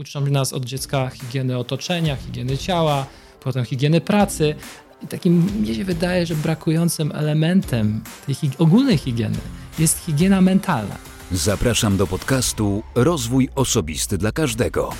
Uczą nas od dziecka higieny otoczenia, higieny ciała, potem higieny pracy. I takim mnie się wydaje, że brakującym elementem tej hig ogólnej higieny jest higiena mentalna. Zapraszam do podcastu Rozwój Osobisty dla Każdego.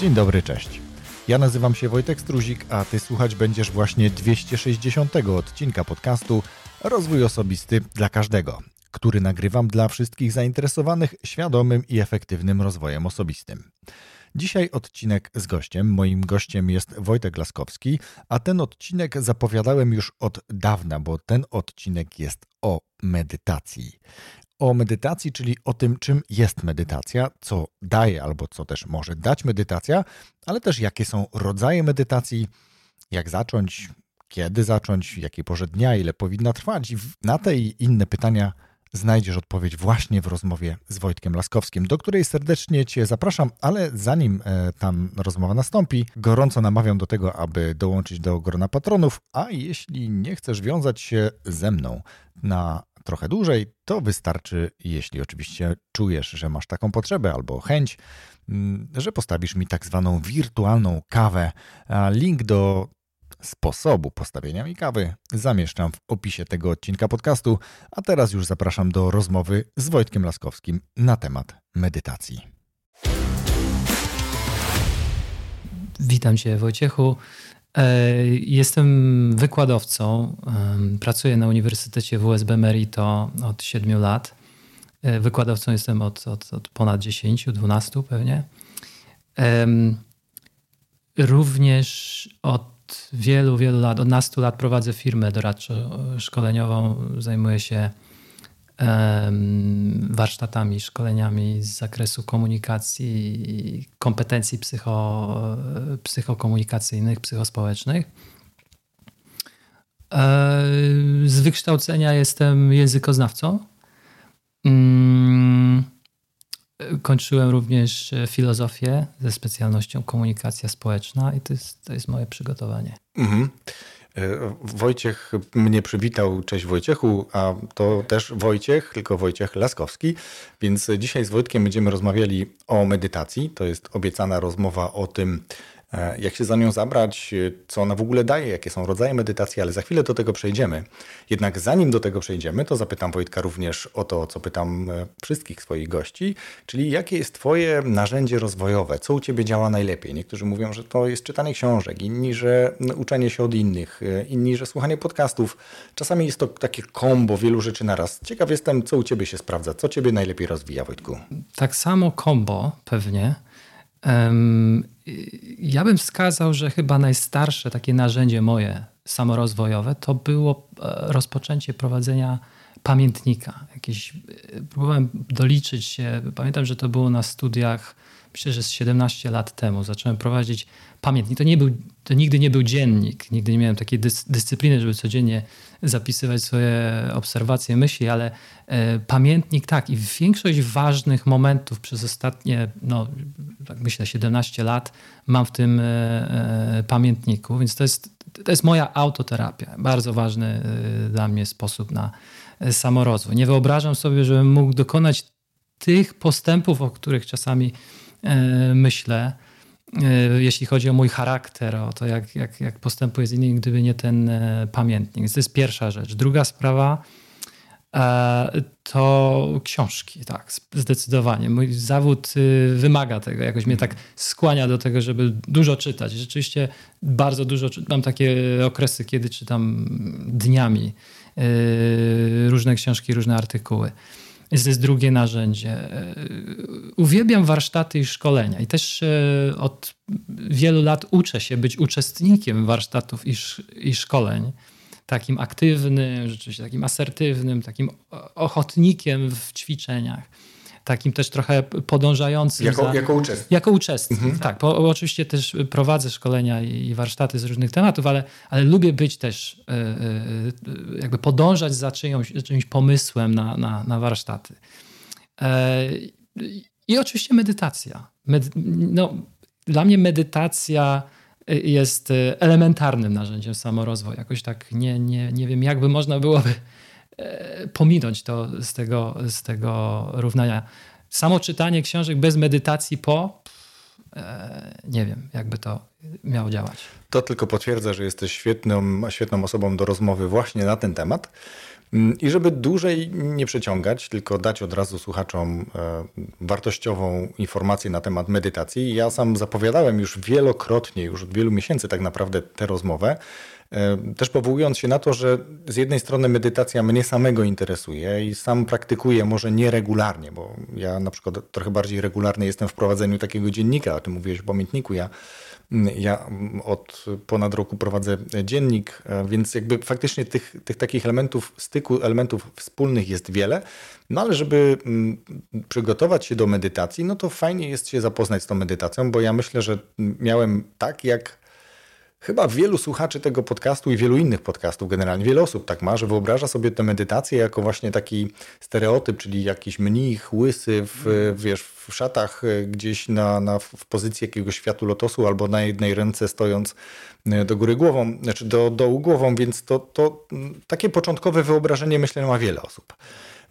Dzień dobry, cześć. Ja nazywam się Wojtek Struzik, a ty słuchać będziesz właśnie 260 odcinka podcastu Rozwój Osobisty dla Każdego, który nagrywam dla wszystkich zainteresowanych świadomym i efektywnym rozwojem osobistym. Dzisiaj odcinek z gościem. Moim gościem jest Wojtek Laskowski, a ten odcinek zapowiadałem już od dawna, bo ten odcinek jest o medytacji o medytacji, czyli o tym, czym jest medytacja, co daje albo co też może dać medytacja, ale też jakie są rodzaje medytacji, jak zacząć, kiedy zacząć, w jakiej porze dnia, ile powinna trwać. Na te i inne pytania znajdziesz odpowiedź właśnie w rozmowie z Wojtkiem Laskowskim, do której serdecznie Cię zapraszam, ale zanim e, tam rozmowa nastąpi, gorąco namawiam do tego, aby dołączyć do grona patronów, a jeśli nie chcesz wiązać się ze mną na trochę dłużej, to wystarczy, jeśli oczywiście czujesz, że masz taką potrzebę albo chęć, mm, że postawisz mi tak zwaną wirtualną kawę. Link do sposobu postawienia mi kawy zamieszczam w opisie tego odcinka podcastu, a teraz już zapraszam do rozmowy z Wojtkiem Laskowskim na temat medytacji. Witam Cię Wojciechu. E, jestem wykładowcą. Pracuję na Uniwersytecie WSB Merito od 7 lat. E, wykładowcą jestem od, od, od ponad 10, 12 pewnie. Również od wielu, wielu lat, od nastu lat prowadzę firmę doradczo-szkoleniową. Zajmuję się warsztatami, szkoleniami z zakresu komunikacji, kompetencji psycho, psychokomunikacyjnych, psychospołecznych. E, z wykształcenia jestem językoznawcą. Kończyłem również filozofię ze specjalnością komunikacja społeczna i to jest, to jest moje przygotowanie. Mhm. E, Wojciech mnie przywitał. Cześć Wojciechu, a to też Wojciech, tylko Wojciech Laskowski. Więc dzisiaj z Wojtkiem będziemy rozmawiali o medytacji. To jest obiecana rozmowa o tym, E, jak się za nią zabrać, e, co ona w ogóle daje, jakie są rodzaje medytacji, ale za chwilę do tego przejdziemy. Jednak zanim do tego przejdziemy, to zapytam Wojtka również o to, co pytam e, wszystkich swoich gości, czyli jakie jest Twoje narzędzie rozwojowe, co u Ciebie działa najlepiej. Niektórzy mówią, że to jest czytanie książek, inni, że uczenie się od innych, inni, że słuchanie podcastów. Czasami jest to takie kombo wielu rzeczy naraz. Ciekaw jestem, co u Ciebie się sprawdza, co Ciebie najlepiej rozwija, Wojtku. Tak samo kombo pewnie. Ja bym wskazał, że chyba najstarsze takie narzędzie moje samorozwojowe to było e, rozpoczęcie prowadzenia pamiętnika. Jakieś, e, próbowałem doliczyć się, pamiętam, że to było na studiach, myślę, że z 17 lat temu. Zacząłem prowadzić pamiętnik. To, nie był, to nigdy nie był dziennik, nigdy nie miałem takiej dys, dyscypliny, żeby codziennie zapisywać swoje obserwacje, myśli, ale e, pamiętnik tak i większość ważnych momentów przez ostatnie, no tak myślę, 17 lat mam w tym e, e, pamiętniku, więc to jest, to jest moja autoterapia. Bardzo ważny e, dla mnie sposób na e, samorozwój. Nie wyobrażam sobie, żebym mógł dokonać tych postępów, o których czasami myślę, E, jeśli chodzi o mój charakter, o to, jak, jak, jak postępuję z innymi, gdyby nie ten e, pamiętnik. Więc to jest pierwsza rzecz. Druga sprawa e, to książki, tak, zdecydowanie. Mój zawód y, wymaga tego, jakoś mnie tak skłania do tego, żeby dużo czytać. Rzeczywiście bardzo dużo, mam takie okresy, kiedy czytam dniami różne książki, różne artykuły. Jest drugie narzędzie. E, uwielbiam warsztaty i szkolenia i też e, od wielu lat uczę się być uczestnikiem warsztatów i, i szkoleń. Takim aktywnym, rzeczywiście takim asertywnym, takim ochotnikiem w ćwiczeniach takim też trochę podążającym. Jako, za, jako uczestnik. Jako uczestnik, mhm. tak. Bo oczywiście też prowadzę szkolenia i warsztaty z różnych tematów, ale, ale lubię być też, e, e, jakby podążać za czyjąś, czyimś pomysłem na, na, na warsztaty. E, I oczywiście medytacja. Medy no, dla mnie medytacja jest elementarnym narzędziem samorozwoju. Jakoś tak nie, nie, nie wiem, jakby można byłoby e, pominąć to z tego, z tego równania. Samo czytanie książek bez medytacji po, e, nie wiem, jakby to miało działać. To tylko potwierdza, że jesteś świetną, świetną osobą do rozmowy właśnie na ten temat. Mm, I żeby dłużej nie przeciągać, tylko dać od razu słuchaczom e, wartościową informację na temat medytacji, ja sam zapowiadałem już wielokrotnie, już od wielu miesięcy tak naprawdę tę rozmowę, e, też powołując się na to, że z jednej strony medytacja mnie samego interesuje i sam praktykuję, może nieregularnie, bo ja na przykład trochę bardziej regularny jestem w prowadzeniu takiego dziennika, o tym mówiłeś o pamiętniku, ja ja od ponad roku prowadzę dziennik, więc jakby faktycznie tych, tych takich elementów styku, elementów wspólnych jest wiele. No ale żeby mm, przygotować się do medytacji, no to fajnie jest się zapoznać z tą medytacją, bo ja myślę, że miałem tak jak Chyba wielu słuchaczy tego podcastu i wielu innych podcastów generalnie, wiele osób tak ma, że wyobraża sobie tę medytację jako właśnie taki stereotyp, czyli jakiś mnich, łysy w, wiesz, w szatach e, gdzieś na, na, w pozycji jakiegoś światu lotosu albo na jednej ręce stojąc e, do góry głową, znaczy do dołu głową, więc to, to takie początkowe wyobrażenie myślę ma wiele osób.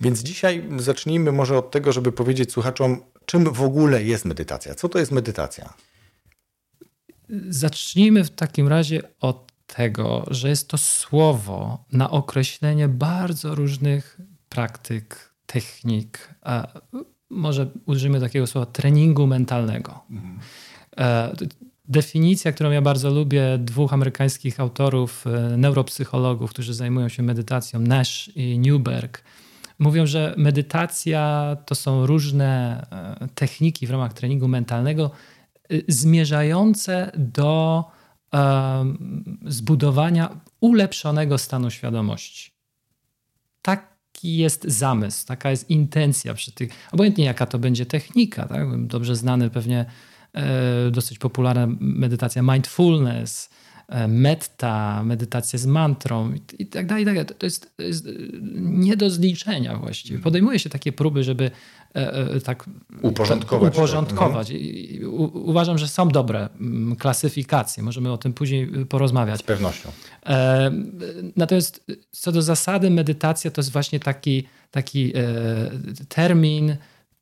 Więc dzisiaj zacznijmy może od tego, żeby powiedzieć słuchaczom, czym w ogóle jest medytacja. Co to jest medytacja? Zacznijmy w takim razie od tego, że jest to słowo na określenie bardzo różnych praktyk, technik, a może użyjmy takiego słowa treningu mentalnego. Mhm. Definicja, którą ja bardzo lubię, dwóch amerykańskich autorów, e, neuropsychologów, którzy zajmują się medytacją, Nash i Newberg, mówią, że medytacja to są różne e, techniki w ramach treningu mentalnego, zmierzające do zbudowania ulepszonego stanu świadomości. Taki jest zamysł, taka jest intencja przy tych, obojętnie jaka to będzie technika, tak? dobrze znany pewnie e, dosyć popularna medytacja mindfulness, metta, medytacja z mantrą i tak dalej. Tak to jest, to jest nie do zliczenia właściwie. Podejmuje się takie próby, żeby E, e, tak uporządkować. uporządkować. I, u, uważam, że są dobre klasyfikacje. Możemy o tym później y, porozmawiać. Z pewnością. E, natomiast co do zasady, medytacja to jest właśnie taki, taki e, termin,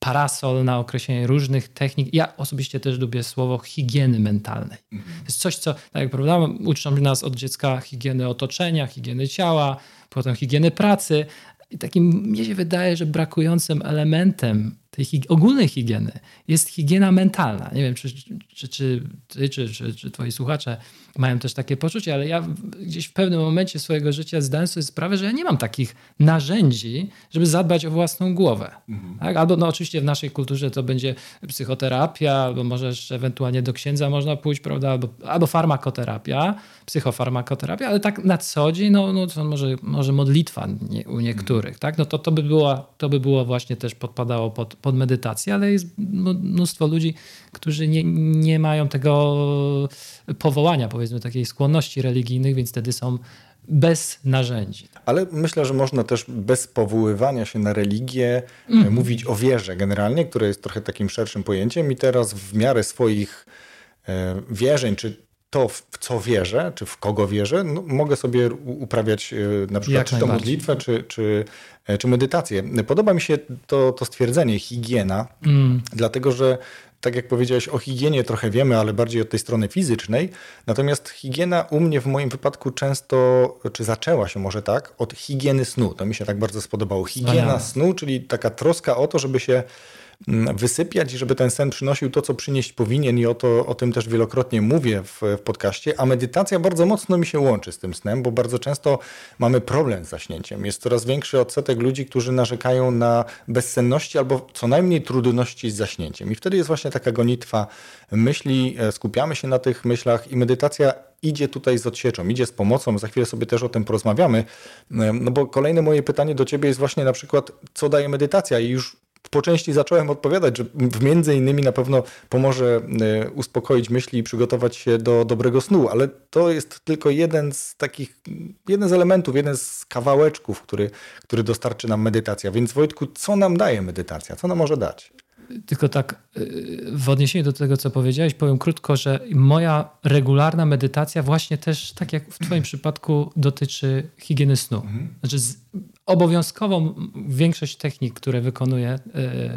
parasol na określenie różnych technik. Ja osobiście też lubię słowo higieny mentalnej. Mhm. To jest coś, co, tak jak prawda, uczą nas od dziecka higieny otoczenia, higieny ciała, potem higieny pracy, i takim, mnie się wydaje, że brakującym elementem tej ogólnej higieny jest higiena mentalna. Nie wiem, czy, czy, czy ty, czy, czy, twoi słuchacze mają też takie poczucie, ale ja gdzieś w pewnym momencie swojego życia zdałem sobie sprawę, że ja nie mam takich narzędzi, żeby zadbać o własną głowę. Mhm. Tak? Albo no oczywiście w naszej kulturze to będzie psychoterapia, albo może jeszcze ewentualnie do księdza można pójść, prawda, albo, albo farmakoterapia, psychofarmakoterapia, ale tak na co dzień, no, no to może, może modlitwa nie, u niektórych, mhm. tak? No to, to, by było, to by było właśnie też podpadało pod, pod medytację, ale jest mnóstwo ludzi, którzy nie, nie mają tego powołania, powiedzmy, takiej skłonności religijnych, więc wtedy są bez narzędzi. Ale myślę, że można też bez powoływania się na religię mm. mówić o wierze generalnie, które jest trochę takim szerszym pojęciem i teraz w miarę swoich e, wierzeń, czy to, w co wierzę, czy w kogo wierzę, no, mogę sobie uprawiać e, na przykład Jak czy to modlitwę, czy, czy, e, czy medytację. Podoba mi się to, to stwierdzenie higiena, mm. dlatego że tak jak powiedziałeś, o higienie trochę wiemy, ale bardziej od tej strony fizycznej. Natomiast higiena u mnie w moim wypadku często, czy zaczęła się może tak, od higieny snu. To mi się tak bardzo spodobało. Higiena snu, czyli taka troska o to, żeby się wysypiać i żeby ten sen przynosił to, co przynieść powinien i o, to, o tym też wielokrotnie mówię w, w podcaście, a medytacja bardzo mocno mi się łączy z tym snem, bo bardzo często mamy problem z zaśnięciem. Jest coraz większy odsetek ludzi, którzy narzekają na bezsenności albo co najmniej trudności z zaśnięciem. I wtedy jest właśnie taka gonitwa myśli, e, skupiamy się na tych myślach i medytacja idzie tutaj z odsieczą, idzie z pomocą. Za chwilę sobie też o tym porozmawiamy. E, no bo kolejne moje pytanie do Ciebie jest właśnie na przykład, co daje medytacja? I już po części zacząłem odpowiadać, że między innymi na pewno pomoże e, uspokoić myśli i przygotować się do dobrego snu, ale to jest tylko jeden z takich, jeden z elementów, jeden z kawałeczków, który, który dostarczy nam medytacja. Więc Wojtku, co nam daje medytacja? Co nam może dać? Tylko tak e, w odniesieniu do tego, co powiedziałeś, powiem krótko, że moja regularna medytacja właśnie też, tak jak w Twoim przypadku, dotyczy higieny snu. Mhm. Znaczy obowiązkową większość technik, które wykonuję e,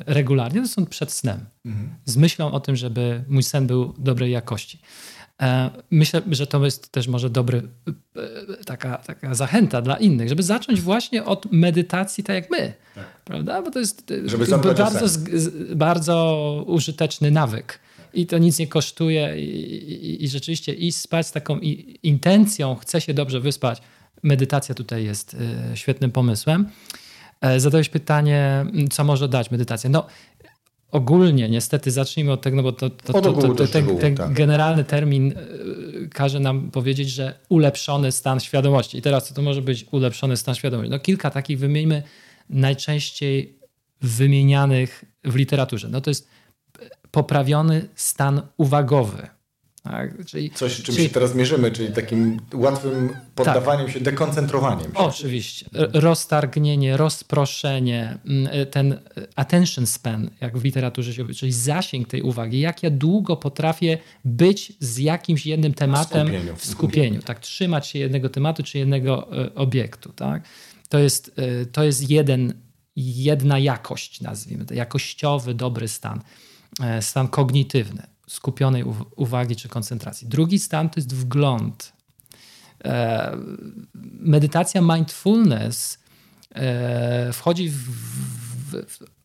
regularnie, to są przed snem. Mhm. Z myślą o tym, żeby mój sen był dobrej jakości. E, myślę, że to jest też może dobry, e, taka, taka zachęta dla innych, żeby zacząć właśnie od medytacji tak jak my. Tak. Prawda? Bo to jest bardzo, bardzo użyteczny nawyk. I to nic nie kosztuje i, i, i rzeczywiście iść spać z taką intencją, chcę się dobrze wyspać, medytacja tutaj jest e, świetnym pomysłem. E, zadałeś pytanie, co może dać medytacja. No, ogólnie, niestety, zacznijmy od tego, no bo to, to, to, to, to ten, ten tak. generalny termin e, każe nam powiedzieć, że ulepszony stan świadomości. I teraz co to może być ulepszony stan świadomości? No kilka takich wymieńmy najczęściej wymienianych w literaturze. No to jest poprawiony stan uwagowy. Tak? Czyli, Coś, czym czyli, się teraz mierzymy, czyli takim łatwym poddawaniem tak. się, dekoncentrowaniem się. Oczywiście. Roztargnienie, rozproszenie, mm, e, ten attention span, jak w literaturze się mówi, czyli zasięg tej uwagi, jak ja długo potrafię być z jakimś jednym tematem w skupieniu, w skupieniu tak? trzymać się jednego tematu czy jednego e, obiektu. Tak? To, jest, to jest jeden, jedna jakość, nazwijmy to, jakościowy, dobry stan, stan kognitywny skupionej uwagi czy koncentracji. Drugi stan to jest wgląd. E, medytacja mindfulness e, wchodzi w, w, w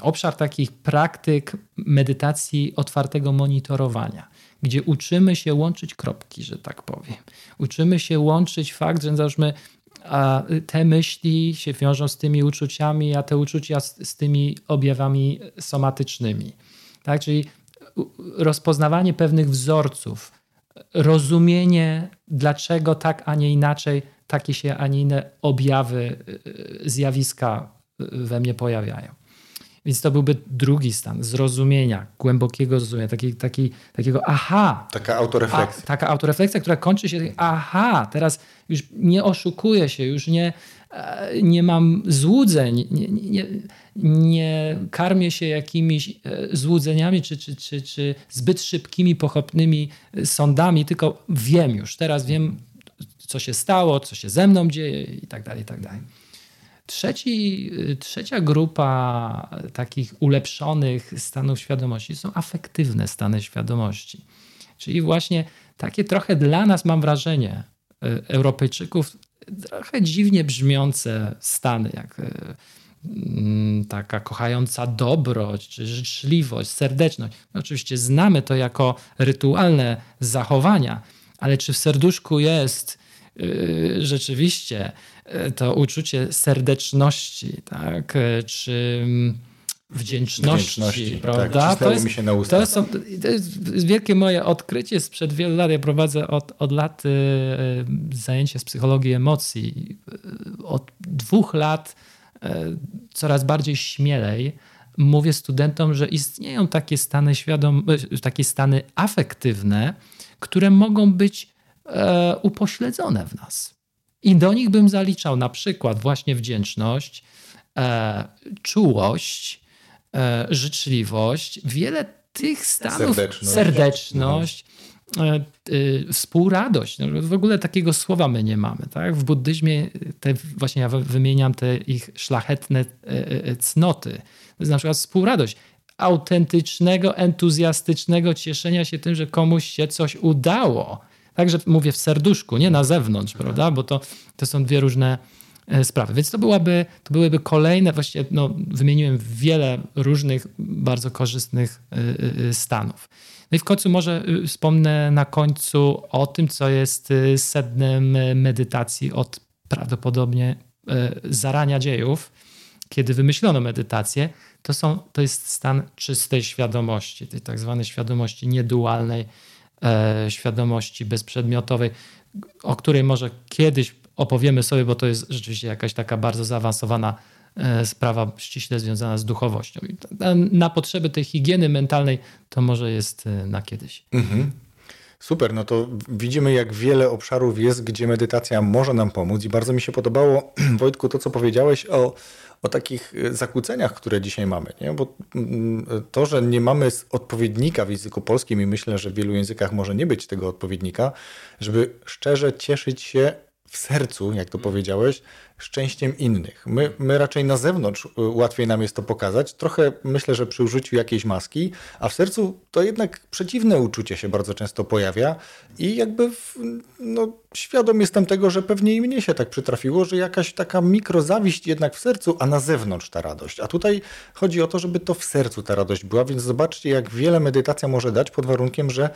obszar takich praktyk medytacji otwartego monitorowania, gdzie uczymy się łączyć kropki, że tak powiem. Uczymy się łączyć fakt, że załóżmy, a te myśli się wiążą z tymi uczuciami, a te uczucia z, z tymi objawami somatycznymi. Tak? Czyli rozpoznawanie pewnych wzorców, rozumienie, dlaczego tak, a nie inaczej, takie się, a nie inne objawy, y, zjawiska we mnie pojawiają. Więc to byłby drugi stan zrozumienia, głębokiego zrozumienia, taki, taki, takiego aha. Taka autorefleksja. A, taka autorefleksja, która kończy się, aha, teraz już nie oszukuję się, już nie, nie mam złudzeń, nie, nie, nie karmię się jakimiś e, złudzeniami czy, czy, czy, czy zbyt szybkimi, pochopnymi e, sądami, tylko wiem już, teraz wiem, co się stało, co się ze mną dzieje i tak dalej, i tak dalej. Trzeci, e, trzecia grupa takich ulepszonych stanów świadomości są afektywne stany świadomości. Czyli właśnie takie trochę dla nas, mam wrażenie, Europejczyków, trochę dziwnie brzmiące stany, jak Mm, taka kochająca dobroć, życzliwość, serdeczność. No oczywiście znamy to jako rytualne zachowania, ale czy w serduszku jest yy, rzeczywiście yy, to uczucie serdeczności, tak? czy mm, wdzięczności, wdzięczności tak, prawda? Tak, to, jest, mi się na usta. To, są, to jest wielkie moje odkrycie sprzed wielu lat. Ja prowadzę od, od lat yy, zajęcia z psychologii emocji. Od dwóch lat E, coraz bardziej śmielej mówię studentom, że istnieją takie stany świadom, e, takie stany afektywne, które mogą być e, upośledzone w nas. I do nich bym zaliczał na przykład właśnie wdzięczność, czułość, życzliwość, wiele tych stanów, serdeczność, serdeczność E, e, współradość. No, w ogóle takiego słowa my nie mamy. Tak? W buddyzmie te, właśnie ja wymieniam te ich szlachetne e, cnoty. To jest na przykład współradość autentycznego, entuzjastycznego cieszenia się tym, że komuś się coś udało. Także mówię w serduszku, nie na zewnątrz, prawda? Bo to, to są dwie różne sprawy. Więc to, byłaby, to byłyby kolejne, właściwie no, wymieniłem wiele różnych bardzo korzystnych stanów. No i w końcu może wspomnę na końcu o tym, co jest sednem medytacji od prawdopodobnie zarania dziejów, kiedy wymyślono medytację, to, są, to jest stan czystej świadomości, tej tak zwanej świadomości niedualnej, e, świadomości bezprzedmiotowej, o której może kiedyś opowiemy sobie, bo to jest rzeczywiście jakaś taka bardzo zaawansowana E, sprawa ściśle związana z duchowością. Na potrzeby tej higieny mentalnej to może jest e, na kiedyś. Mhm. Super, no to widzimy, jak wiele obszarów jest, gdzie medytacja może nam pomóc, i bardzo mi się podobało, Wojtku, to co powiedziałeś o, o takich e, zakłóceniach, które dzisiaj mamy. Nie? Bo mm, to, że nie mamy odpowiednika w języku polskim, i myślę, że w wielu językach może nie być tego odpowiednika, żeby szczerze cieszyć się w sercu, jak to powiedziałeś, szczęściem innych. My, my raczej na zewnątrz y, łatwiej nam jest to pokazać. Trochę myślę, że przy użyciu jakiejś maski, a w sercu to jednak przeciwne uczucie się bardzo często pojawia i jakby w, no, świadom jestem tego, że pewnie i mnie się tak przytrafiło, że jakaś taka mikrozawiść jednak w sercu, a na zewnątrz ta radość. A tutaj chodzi o to, żeby to w sercu ta radość była, więc zobaczcie, jak wiele medytacja może dać pod warunkiem, że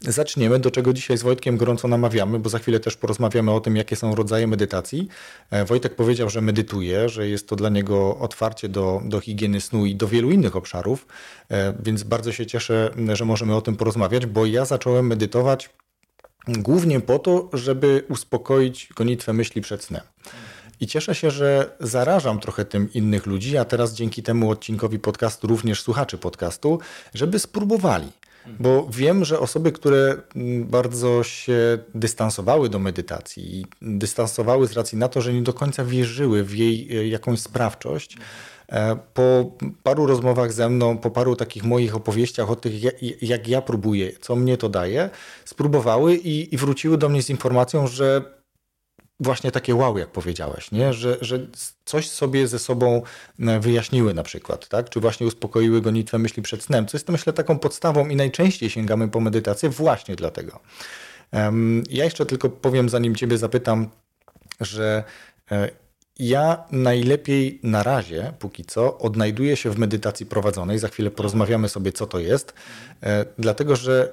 zaczniemy, do czego dzisiaj z Wojtkiem gorąco namawiamy, bo za chwilę też porozmawiamy o tym, jakie są rodzaje medytacji. E, Wojtek powiedział, że medytuje, że jest to dla niego otwarcie do, do higieny snu i do wielu innych obszarów, e, więc bardzo się cieszę, że możemy o tym porozmawiać, bo ja zacząłem medytować głównie po to, żeby uspokoić gonitwę myśli przed snem. I cieszę się, że zarażam trochę tym innych ludzi, a teraz dzięki temu odcinkowi podcastu również słuchaczy podcastu, żeby spróbowali. Bo wiem, że osoby, które mm, bardzo się dystansowały do medytacji, dystansowały z racji na to, że nie do końca wierzyły w jej e, jakąś sprawczość, e, po paru rozmowach ze mną, po paru takich moich opowieściach o tych, jak ja próbuję, co mnie to daje, spróbowały i, i wróciły do mnie z informacją, że właśnie takie wow, jak powiedziałeś, nie? Że, że coś sobie ze sobą e, wyjaśniły na przykład, tak? czy właśnie uspokoiły gonitwę myśli przed snem, co jest myślę taką podstawą i najczęściej sięgamy po medytację właśnie dlatego. Ja jeszcze tylko powiem, zanim ciebie zapytam, że e, ja najlepiej na razie, póki co, odnajduję się w medytacji prowadzonej. Za chwilę porozmawiamy sobie, co to jest, e, dlatego że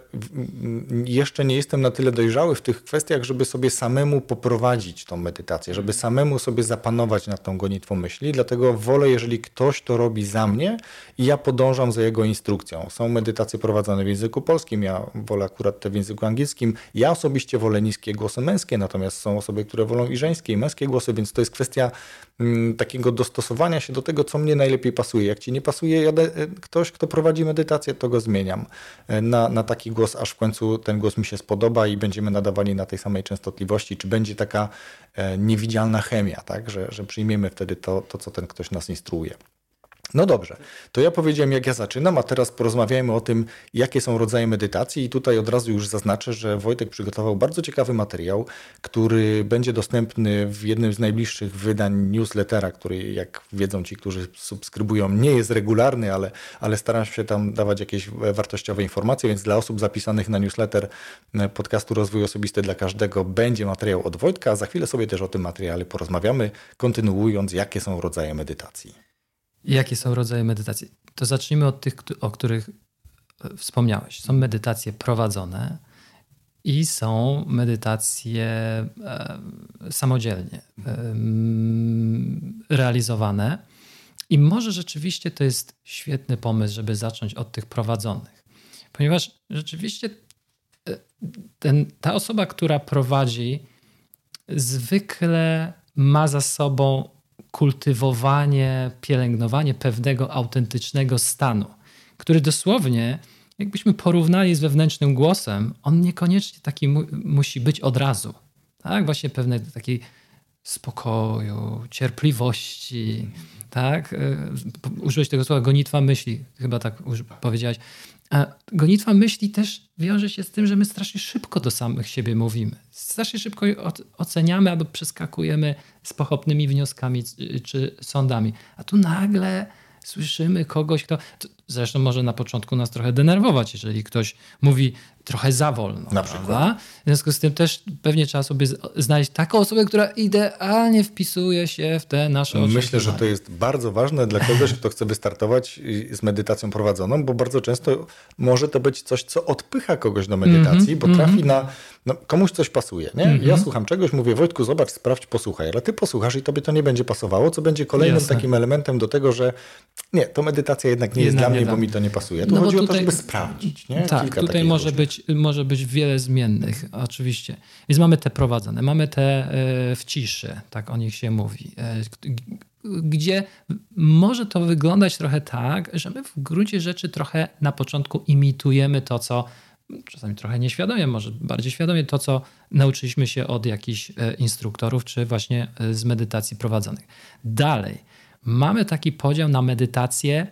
jeszcze nie jestem na tyle dojrzały w tych kwestiach, żeby sobie samemu poprowadzić tą medytację, żeby samemu sobie zapanować nad tą gonitwą myśli. Dlatego wolę, jeżeli ktoś to robi za mnie i ja podążam za jego instrukcją. Są medytacje prowadzone w języku polskim, ja wolę akurat te w języku angielskim. Ja osobiście wolę niskie głosy męskie, natomiast są osoby, które wolą i żeńskie, i męskie głosy, więc to jest kwestia takiego dostosowania się do tego, co mnie najlepiej pasuje. Jak ci nie pasuje e, ktoś, kto prowadzi medytację, to go zmieniam e, na, na taki głos, aż w końcu ten głos mi się spodoba i będziemy nadawali na tej samej częstotliwości, czy będzie taka e, niewidzialna chemia, tak? że, że przyjmiemy wtedy to, to, co ten ktoś nas instruuje. No dobrze, to ja powiedziałem, jak ja zaczynam, a teraz porozmawiajmy o tym, jakie są rodzaje medytacji. I tutaj od razu już zaznaczę, że Wojtek przygotował bardzo ciekawy materiał, który będzie dostępny w jednym z najbliższych wydań newslettera, który, jak wiedzą ci, którzy subskrybują, nie jest regularny, ale, ale staram się tam dawać jakieś wartościowe informacje, więc dla osób zapisanych na newsletter podcastu Rozwój Osobisty dla Każdego będzie materiał od Wojtka, za chwilę sobie też o tym materiale porozmawiamy, kontynuując, jakie są rodzaje medytacji. Jakie są rodzaje medytacji? To zacznijmy od tych, o których e, wspomniałeś. Są medytacje prowadzone i są medytacje e, samodzielnie e, realizowane. I może rzeczywiście to jest świetny pomysł, żeby zacząć od tych prowadzonych, ponieważ rzeczywiście ten, ta osoba, która prowadzi, zwykle ma za sobą kultywowanie, pielęgnowanie pewnego autentycznego stanu, który dosłownie, jakbyśmy porównali z wewnętrznym głosem, on niekoniecznie taki mu musi być od razu. Tak, właśnie pewnej takiej spokoju, cierpliwości, tak? E, użyłeś tego słowa gonitwa myśli, chyba tak powiedziałeś. A gonitwa myśli też wiąże się z tym, że my strasznie szybko do samych siebie mówimy. Strasznie szybko oceniamy albo przeskakujemy z pochopnymi wnioskami czy sądami. A tu nagle słyszymy kogoś, kto. Zresztą może na początku nas trochę denerwować, jeżeli ktoś mówi trochę za wolno. Na przykład. W związku z tym też pewnie trzeba sobie znaleźć taką osobę, która idealnie wpisuje się w te nasze oczekiwania. Myślę, że to jest bardzo ważne dla kogoś, kto chce wystartować z medytacją prowadzoną, bo bardzo często może to być coś, co odpycha kogoś do medytacji, mm -hmm, bo trafi mm -hmm. na. No, komuś coś pasuje, nie? Mm -hmm. Ja słucham czegoś, mówię, Wojtku, zobacz, sprawdź, posłuchaj, ale ty posłuchasz i tobie to nie będzie pasowało, co będzie kolejnym Jasne. takim elementem do tego, że nie, to medytacja jednak nie jest dla mnie, bo mi to nie pasuje. Tu no chodzi tutaj, o to, żeby sprawdzić, nie? Tak, Kilka tutaj może być może być wiele zmiennych, oczywiście. Więc mamy te prowadzone, mamy te e, w ciszy, tak o nich się mówi, e, gdzie może to wyglądać trochę tak, że my w gruncie rzeczy trochę na początku imitujemy to, co czasami trochę nieświadomie, może bardziej świadomie, to, co nauczyliśmy się od jakichś e, instruktorów, czy właśnie z medytacji prowadzonych. Dalej, mamy taki podział na medytację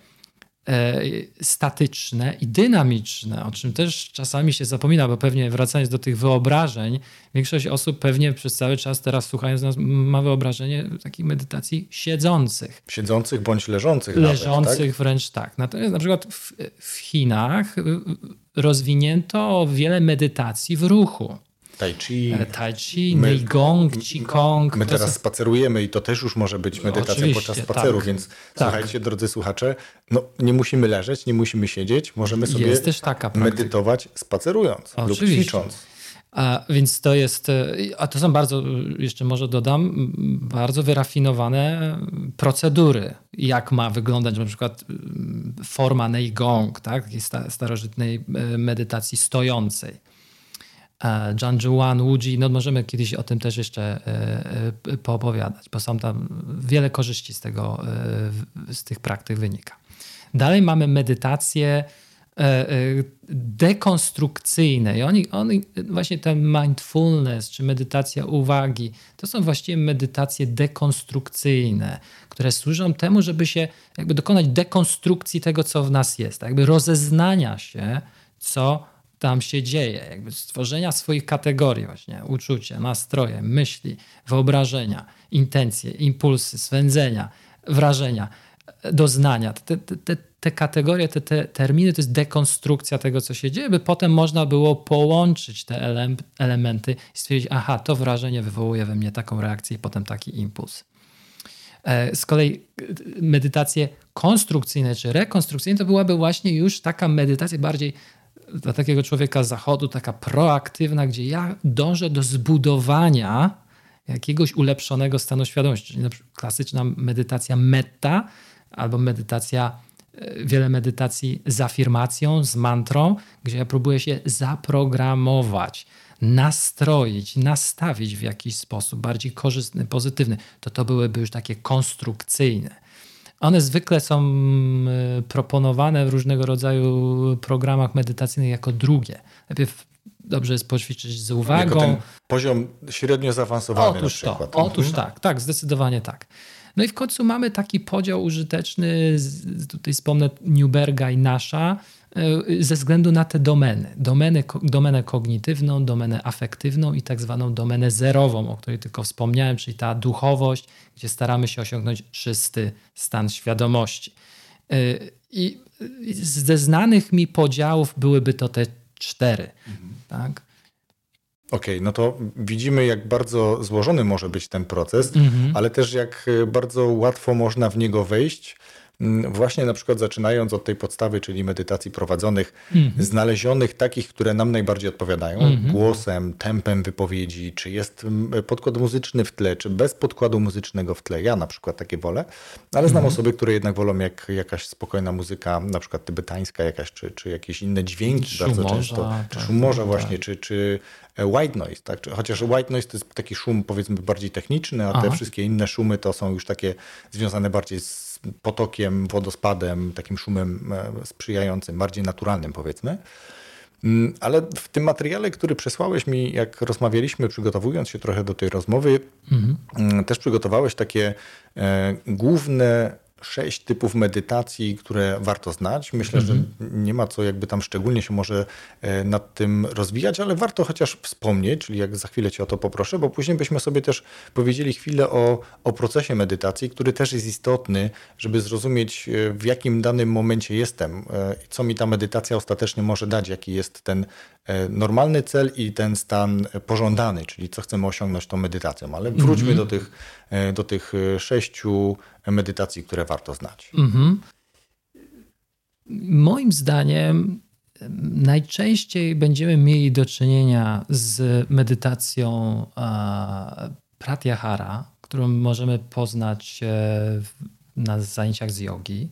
e, statyczne i dynamiczne, o czym też czasami się zapomina, bo pewnie wracając do tych wyobrażeń, większość osób pewnie przez cały czas teraz słuchając nas ma wyobrażenie takich medytacji siedzących. Siedzących bądź leżących. Leżących nawet, tak? wręcz tak. Natomiast na przykład w, w Chinach rozwinięto wiele medytacji w ruchu. Tai Chi. E, tai Chi, my, Neigong, Qigong. My teraz spacerujemy i to też już może być medytacja Oczywiście, podczas spaceru, tak, więc tak. słuchajcie, drodzy słuchacze, no nie musimy leżeć, nie musimy siedzieć, możemy sobie medytować spacerując Oczywiście. lub ćwicząc. A, więc to jest, e, a to są bardzo, jeszcze może dodam, bardzo wyrafinowane procedury, jak ma wyglądać na przykład forma Neigong, tak, takiej starożytnej e, medytacji stojącej. Zhuan, Wuji, no możemy kiedyś o tym też jeszcze e, e, poopowiadać, bo są tam wiele korzyści z tego, e, z tych praktyk wynika. Dalej mamy medytacje dekonstrukcyjne i oni, oni, właśnie ten mindfulness czy medytacja uwagi, to są właściwie medytacje dekonstrukcyjne, które służą temu, żeby się jakby dokonać dekonstrukcji tego, co w nas jest, jakby rozeznania się, co tam się dzieje, jakby stworzenia swoich kategorii właśnie, uczucia, nastroje, myśli, wyobrażenia, intencje, impulsy, swędzenia, wrażenia, doznania. Te, te, te kategorie, te, te terminy to jest dekonstrukcja tego, co się dzieje, by potem można było połączyć te ele elementy i stwierdzić, aha, to wrażenie wywołuje we mnie taką reakcję i potem taki impuls. E, z kolei e, medytacje konstrukcyjne czy rekonstrukcyjne to byłaby właśnie już taka medytacja bardziej dla takiego człowieka zachodu taka proaktywna, gdzie ja dążę do zbudowania jakiegoś ulepszonego stanu świadomości. Czyli klasyczna medytacja metta albo medytacja, e, wiele medytacji z afirmacją, z mantrą, gdzie ja próbuję się zaprogramować, nastroić, nastawić w jakiś sposób bardziej korzystny, pozytywny. To to byłyby już takie konstrukcyjne. One zwykle są proponowane w różnego rodzaju programach medytacyjnych jako drugie. Najpierw dobrze jest poćwiczyć z uwagą. Jako poziom średnio zaawansowany otóż na przykład. To, otóż mhm. tak, tak, zdecydowanie tak. No i w końcu mamy taki podział użyteczny, tutaj wspomnę Newberga i Nasza, ze względu na te domeny. domeny domenę kognitywną, domenę afektywną i tak zwaną domenę zerową, o której tylko wspomniałem, czyli ta duchowość, gdzie staramy się osiągnąć czysty stan świadomości. E, I ze znanych mi podziałów byłyby to te cztery. Mhm. Tak? Okej, okay, no to widzimy, jak bardzo złożony może być ten proces, mhm. ale też jak bardzo łatwo można w niego wejść właśnie na przykład zaczynając od tej podstawy, czyli medytacji prowadzonych, mhm. znalezionych takich, które nam najbardziej odpowiadają, mhm. głosem, tempem wypowiedzi, czy jest mm, podkład muzyczny w tle, czy bez podkładu muzycznego w tle. Ja na przykład takie wolę, ale znam mhm. osoby, które jednak wolą jak jakaś spokojna muzyka, na przykład tybetańska jakaś, czy, czy jakieś inne dźwięki bardzo często, czy tak, szum tak, właśnie, tak. czy, czy e, white noise, tak? Chociaż white noise to jest taki szum powiedzmy bardziej techniczny, a Aha. te wszystkie inne szumy to są już takie związane bardziej z potokiem, wodospadem, takim szumem e, sprzyjającym, bardziej naturalnym powiedzmy. Mm, ale w tym materiale, który przesłałeś mi, jak rozmawialiśmy, przygotowując się trochę do tej rozmowy, mhm. też przygotowałeś takie e, główne sześć typów medytacji, które warto znać. Myślę, że mhm. nie ma co jakby tam szczególnie się może e, nad tym rozwijać, ale warto chociaż wspomnieć, czyli jak za chwilę cię o to poproszę, bo później byśmy sobie też powiedzieli chwilę o, o procesie medytacji, który też jest istotny, żeby zrozumieć e, w jakim danym momencie jestem, e, co mi ta medytacja ostatecznie może dać, jaki jest ten normalny cel i ten stan pożądany, czyli co chcemy osiągnąć tą medytacją. Ale wróćmy mhm. do, tych, do tych sześciu medytacji, które warto znać? Mhm. Moim zdaniem najczęściej będziemy mieli do czynienia z medytacją pratyahara, którą możemy poznać e, na zajęciach z jogi.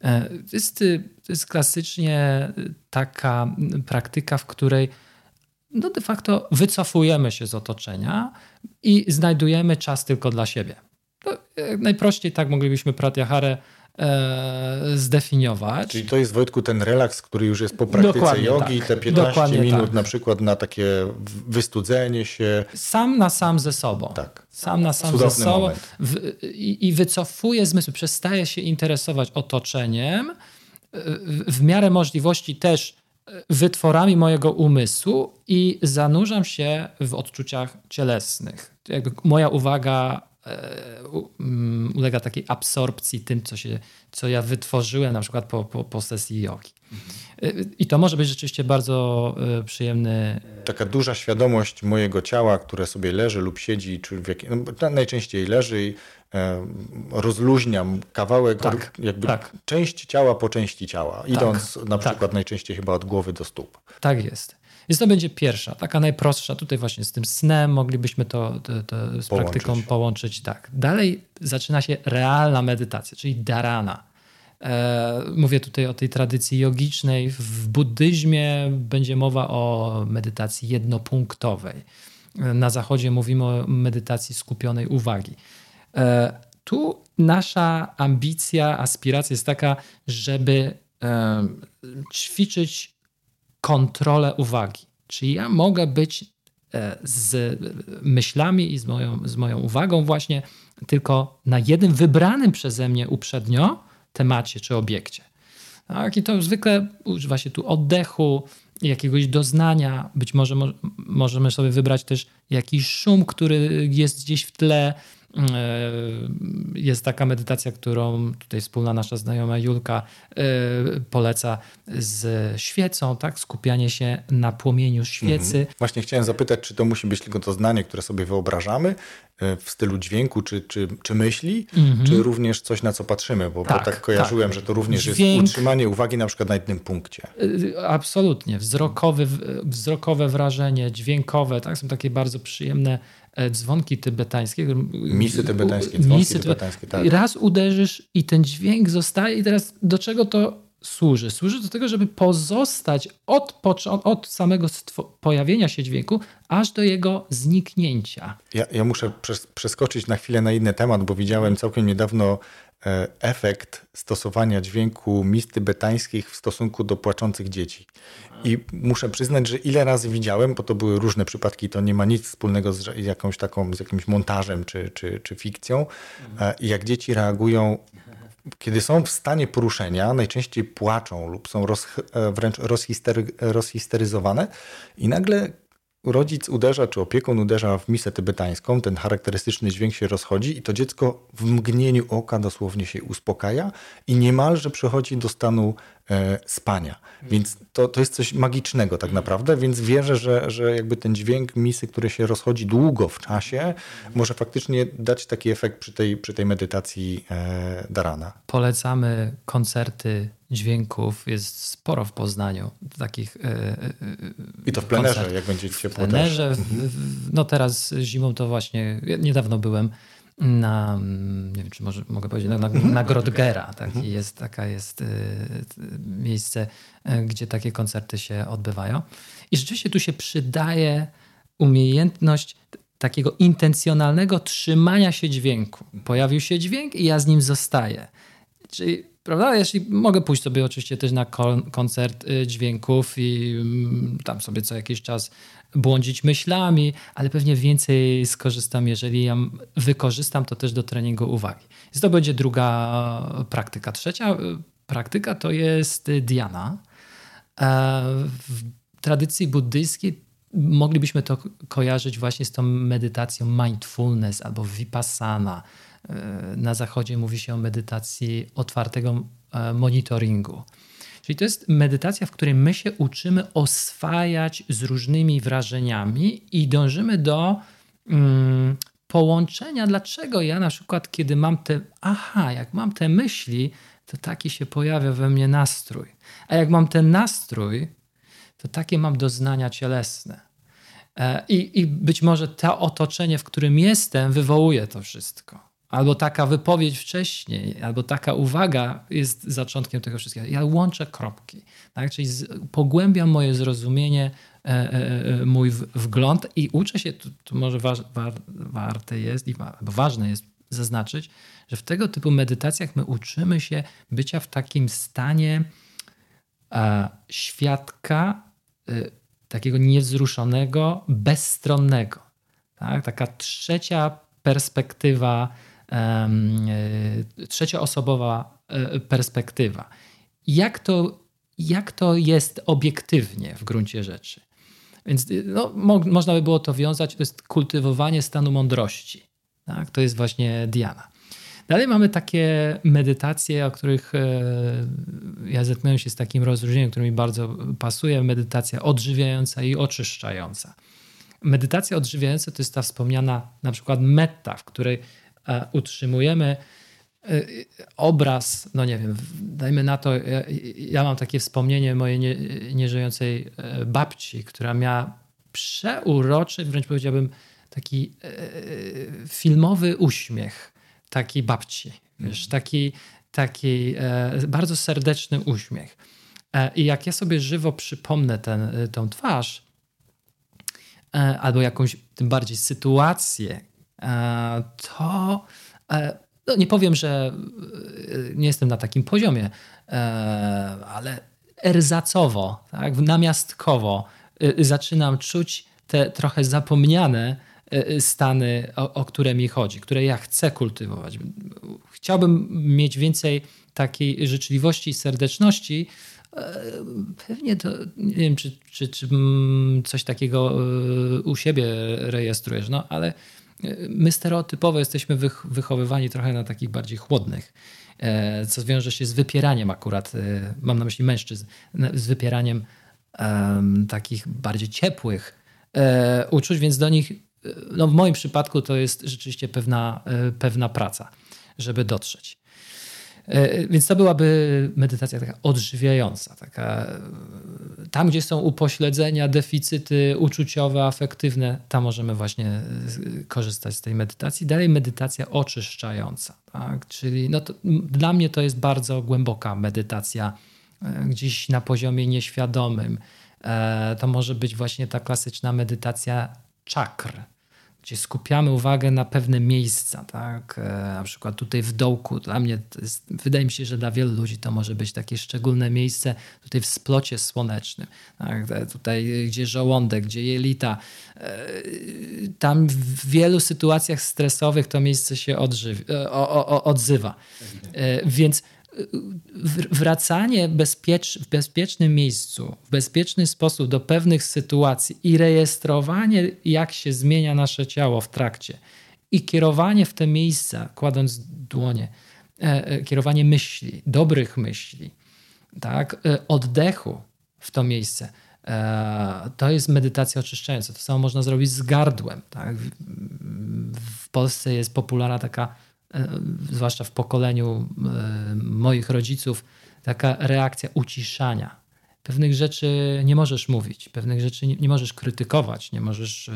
E, to jest, to jest klasycznie taka praktyka, w której no de facto wycofujemy się z otoczenia i znajdujemy czas tylko dla siebie. No, najprościej tak moglibyśmy Pratyaharę zdefiniować. Czyli to jest Wojtku ten relaks, który już jest po praktyce Dokładnie jogi, tak. te 15 Dokładnie minut tak. na przykład na takie wystudzenie się. Sam na sam ze sobą. Tak. Sam na sam Cudowny ze sobą w, i, i wycofuje zmysły, przestaje się interesować otoczeniem w miarę możliwości też wytworami mojego umysłu i zanurzam się w odczuciach cielesnych. Jakby moja uwaga ulega takiej absorpcji tym, co, się, co ja wytworzyłem na przykład po, po, po sesji jogi. I to może być rzeczywiście bardzo e, przyjemny. Taka duża świadomość mojego ciała, które sobie leży lub siedzi, czy w jak... no, najczęściej leży i e, rozluźniam kawałek, tak, jakby tak. część ciała po części ciała, idąc tak, na tak. przykład najczęściej chyba od głowy do stóp. Tak jest. Więc to będzie pierwsza, taka najprostsza. Tutaj właśnie z tym snem moglibyśmy to, to, to z połączyć. praktyką połączyć. Tak. Dalej zaczyna się realna medytacja, czyli dharana. E, mówię tutaj o tej tradycji jogicznej. W buddyzmie będzie mowa o medytacji jednopunktowej. Na zachodzie mówimy o medytacji skupionej uwagi. E, tu nasza ambicja, aspiracja jest taka, żeby e, ćwiczyć kontrolę uwagi. Czyli ja mogę być z myślami i z moją, z moją uwagą właśnie tylko na jednym wybranym przeze mnie uprzednio temacie czy obiekcie. Tak? I to zwykle używa się tu oddechu, jakiegoś doznania. Być może mo możemy sobie wybrać też jakiś szum, który jest gdzieś w tle, E, jest taka medytacja, którą tutaj wspólna nasza znajoma Julka e, poleca z świecą, tak? Skupianie się na płomieniu świecy. Mhm. Właśnie chciałem zapytać, czy to musi być tylko to zdanie, które sobie wyobrażamy e, w stylu dźwięku czy, czy, czy myśli, mhm. czy również coś, na co patrzymy, bo tak, bo tak kojarzyłem, tak. że to również Dźwięk... jest utrzymanie uwagi na przykład na jednym punkcie. Absolutnie. Wzrokowy, wzrokowe wrażenie, dźwiękowe, tak? Są takie bardzo przyjemne E, dzwonki tybetańskie. Misy tybetańskie, dzwonki misy tybetańskie, tak. Raz uderzysz i ten dźwięk zostaje i teraz do czego to służy? Służy do tego, żeby pozostać od, od samego pojawienia się dźwięku, aż do jego zniknięcia. Ja, ja muszę przes przeskoczyć na chwilę na inny temat, bo widziałem całkiem niedawno e, efekt stosowania dźwięku mis tybetańskich w stosunku do płaczących dzieci. I muszę przyznać, że ile razy widziałem, bo to były różne przypadki, to nie ma nic wspólnego z jakąś taką, z jakimś montażem czy, czy, czy fikcją. Mhm. I jak dzieci reagują, kiedy są w stanie poruszenia, najczęściej płaczą lub są roz, e, wręcz rozhistery, rozhisteryzowane i nagle rodzic uderza, czy opiekun uderza w misę tybetańską, ten charakterystyczny dźwięk się rozchodzi i to dziecko w mgnieniu oka dosłownie się uspokaja i niemalże przechodzi do stanu e, spania. Więc to, to jest coś magicznego tak naprawdę, więc wierzę, że, że jakby ten dźwięk misy, który się rozchodzi długo w czasie, może faktycznie dać taki efekt przy tej, przy tej medytacji e, Darana. Polecamy koncerty dźwięków jest sporo w Poznaniu. Takich, e, e, I to w plenerze, koncert. jak będzie ciepło W plenerze, no teraz zimą to właśnie, niedawno byłem na, nie wiem czy może, mogę powiedzieć, na, na, na Grodgera. Tak? Mhm. Jest, taka jest miejsce, gdzie takie koncerty się odbywają. I rzeczywiście tu się przydaje umiejętność takiego intencjonalnego trzymania się dźwięku. Pojawił się dźwięk i ja z nim zostaję. Czyli Prawda? Jeśli mogę pójść sobie oczywiście też na koncert y, dźwięków i mm, tam sobie co jakiś czas błądzić myślami, ale pewnie więcej skorzystam, jeżeli ja wykorzystam to też do treningu uwagi. Więc to będzie druga praktyka. Trzecia y, praktyka to jest Diana. E, w tradycji buddyjskiej moglibyśmy to kojarzyć właśnie z tą medytacją mindfulness albo vipassana na zachodzie mówi się o medytacji otwartego e, monitoringu. Czyli to jest medytacja, w której my się uczymy oswajać z różnymi wrażeniami i dążymy do mm, połączenia. Dlaczego ja na przykład, kiedy mam te, aha, jak mam te myśli, to taki się pojawia we mnie nastrój. A jak mam ten nastrój, to takie mam doznania cielesne. E, I, I być może to otoczenie, w którym jestem, wywołuje to wszystko albo taka wypowiedź wcześniej, albo taka uwaga jest zaczątkiem tego wszystkiego. Ja łączę kropki, tak? czyli z, pogłębiam moje zrozumienie, e, e, e mój w, wgląd i uczę się, tu, może waż, war, warte jest i wa, ważne jest zaznaczyć, że w tego typu medytacjach my uczymy się bycia w takim stanie e, świadka e, takiego niewzruszonego, bezstronnego. Tak? Taka trzecia perspektywa trzecioosobowa e, perspektywa. jak to, jak to jest obiektywnie w gruncie rzeczy. Więc no, mo można by było to wiązać, to jest kultywowanie stanu mądrości. Tak? To jest właśnie Diana. Dalej mamy takie medytacje, o których e, ja zetknąłem się z takim rozróżnieniem, które mi bardzo pasuje. Medytacja odżywiająca i oczyszczająca. Medytacja odżywiająca to jest ta wspomniana na przykład metta, w której e, utrzymujemy e, obraz, no nie wiem, dajmy na to, ja, ja mam takie wspomnienie mojej nie, nieżyjącej babci, która miała przeuroczy, wręcz powiedziałbym, taki filmowy uśmiech takiej babci, wiesz, mhm. taki, taki e, bardzo serdeczny uśmiech. E, I jak ja sobie żywo przypomnę ten, e, tą twarz, e, albo jakąś tym bardziej sytuację, e, to e, no nie powiem, że nie jestem na takim poziomie, ale erzacowo, tak, namiastkowo zaczynam czuć te trochę zapomniane E, e, stany, o, o które mi chodzi, które ja chcę kultywować. Chciałbym mieć więcej takiej życzliwości i serdeczności. E, pewnie to, nie wiem, czy, czy, czy mm, coś takiego u siebie rejestrujesz, no ale my stereotypowo jesteśmy wychowywani trochę na takich bardziej chłodnych, co wiąże się z wypieraniem akurat, mam na myśli mężczyzn, z wypieraniem takich bardziej ciepłych uczuć, więc do nich no w moim przypadku to jest rzeczywiście pewna, e, pewna praca, żeby dotrzeć. E, więc to byłaby medytacja taka odżywiająca. Taka, e, tam, gdzie są upośledzenia, deficyty uczuciowe, afektywne, tam możemy właśnie korzystać z tej medytacji. Dalej medytacja oczyszczająca. Tak? Czyli no to, dla mnie to jest bardzo głęboka medytacja, gdzieś na poziomie nieświadomym. To może być właśnie ta klasyczna medytacja czakr, gdzie skupiamy uwagę na pewne miejsca, tak? E, na przykład tutaj w dołku, dla mnie jest, wydaje mi się, że dla wielu ludzi to może być takie szczególne miejsce tutaj w splocie słonecznym, tak? E, tutaj gdzie żołądek, gdzie jelita. E, tam w wielu sytuacjach stresowych to miejsce się odżywi, o, o, odzywa. Więc wracanie bezpiecz, w bezpiecznym miejscu, w bezpieczny sposób do pewnych sytuacji i rejestrowanie, jak się zmienia nasze ciało w trakcie, i kierowanie w te miejsca, kładąc dłonie, e, e, kierowanie myśli, dobrych myśli, tak, e, oddechu w to miejsce. To jest medytacja oczyszczająca. To samo można zrobić z gardłem. Tak? W Polsce jest popularna taka zwłaszcza w pokoleniu e, moich rodziców, taka reakcja uciszania. Pewnych rzeczy nie możesz mówić, pewnych rzeczy nie, nie możesz krytykować, nie możesz, e,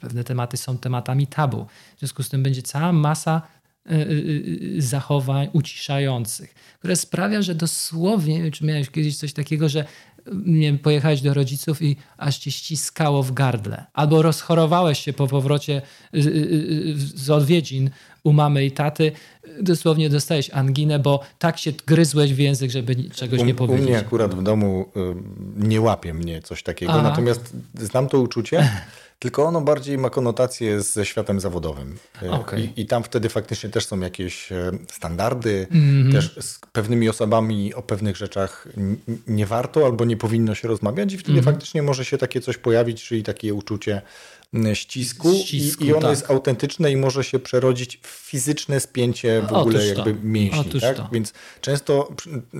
pewne tematy są tematami tabu. W związku z tym będzie cała masa zachowań uciszających, które sprawia, że dosłownie, czy miałeś kiedyś coś takiego, że nie wiem, pojechałeś do rodziców i aż cię ściskało w gardle. Albo rozchorowałeś się po powrocie z odwiedzin u mamy i taty, dosłownie dostałeś anginę, bo tak się gryzłeś w język, żeby czegoś nie powiedzieć. U mnie akurat w domu y, nie łapie mnie coś takiego, Aha. natomiast znam to uczucie, tylko ono bardziej ma konotację ze światem zawodowym. Y, okay. I, I, tam wtedy faktycznie też są jakieś y, standardy, mm -hmm. też z pewnymi osobami o pewnych rzeczach nie warto albo nie powinno się rozmawiać i wtedy mm -hmm. faktycznie może się takie coś pojawić, czyli takie uczucie ścisku, ścisku i, i ono tak. jest autentyczne i może się przerodzić w fizyczne spięcie w ogóle Otóż jakby to. mięśni. tak? Więc często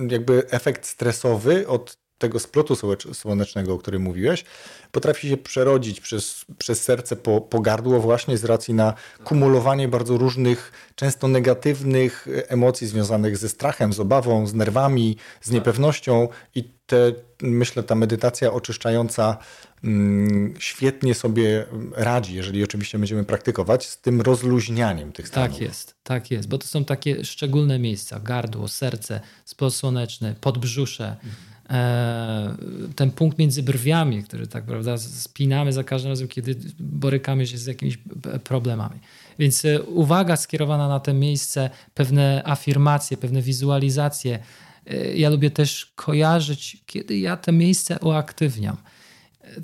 jakby efekt stresowy od tego splotu słonecznego, o którym mówiłeś, potrafi się przerodzić przez, przez serce po, po gardło właśnie z racji na kumulowanie bardzo różnych, często negatywnych emocji związanych ze strachem, z obawą, z nerwami, z niepewnością. I te, myślę, ta medytacja oczyszczająca mm, świetnie sobie radzi, jeżeli oczywiście będziemy praktykować, z tym rozluźnianiem tych stanów. Tak jest, tak jest, bo to są takie szczególne miejsca, gardło, serce, splot słoneczny, podbrzusze, mhm. E, ten punkt między brwiami, który tak prawda spinamy za każdym razem, kiedy borykamy się z jakimiś problemami. Więc e, uwaga skierowana na to miejsce, pewne afirmacje, pewne wizualizacje. E, ja lubię też kojarzyć, kiedy ja te miejsce uaktywniam.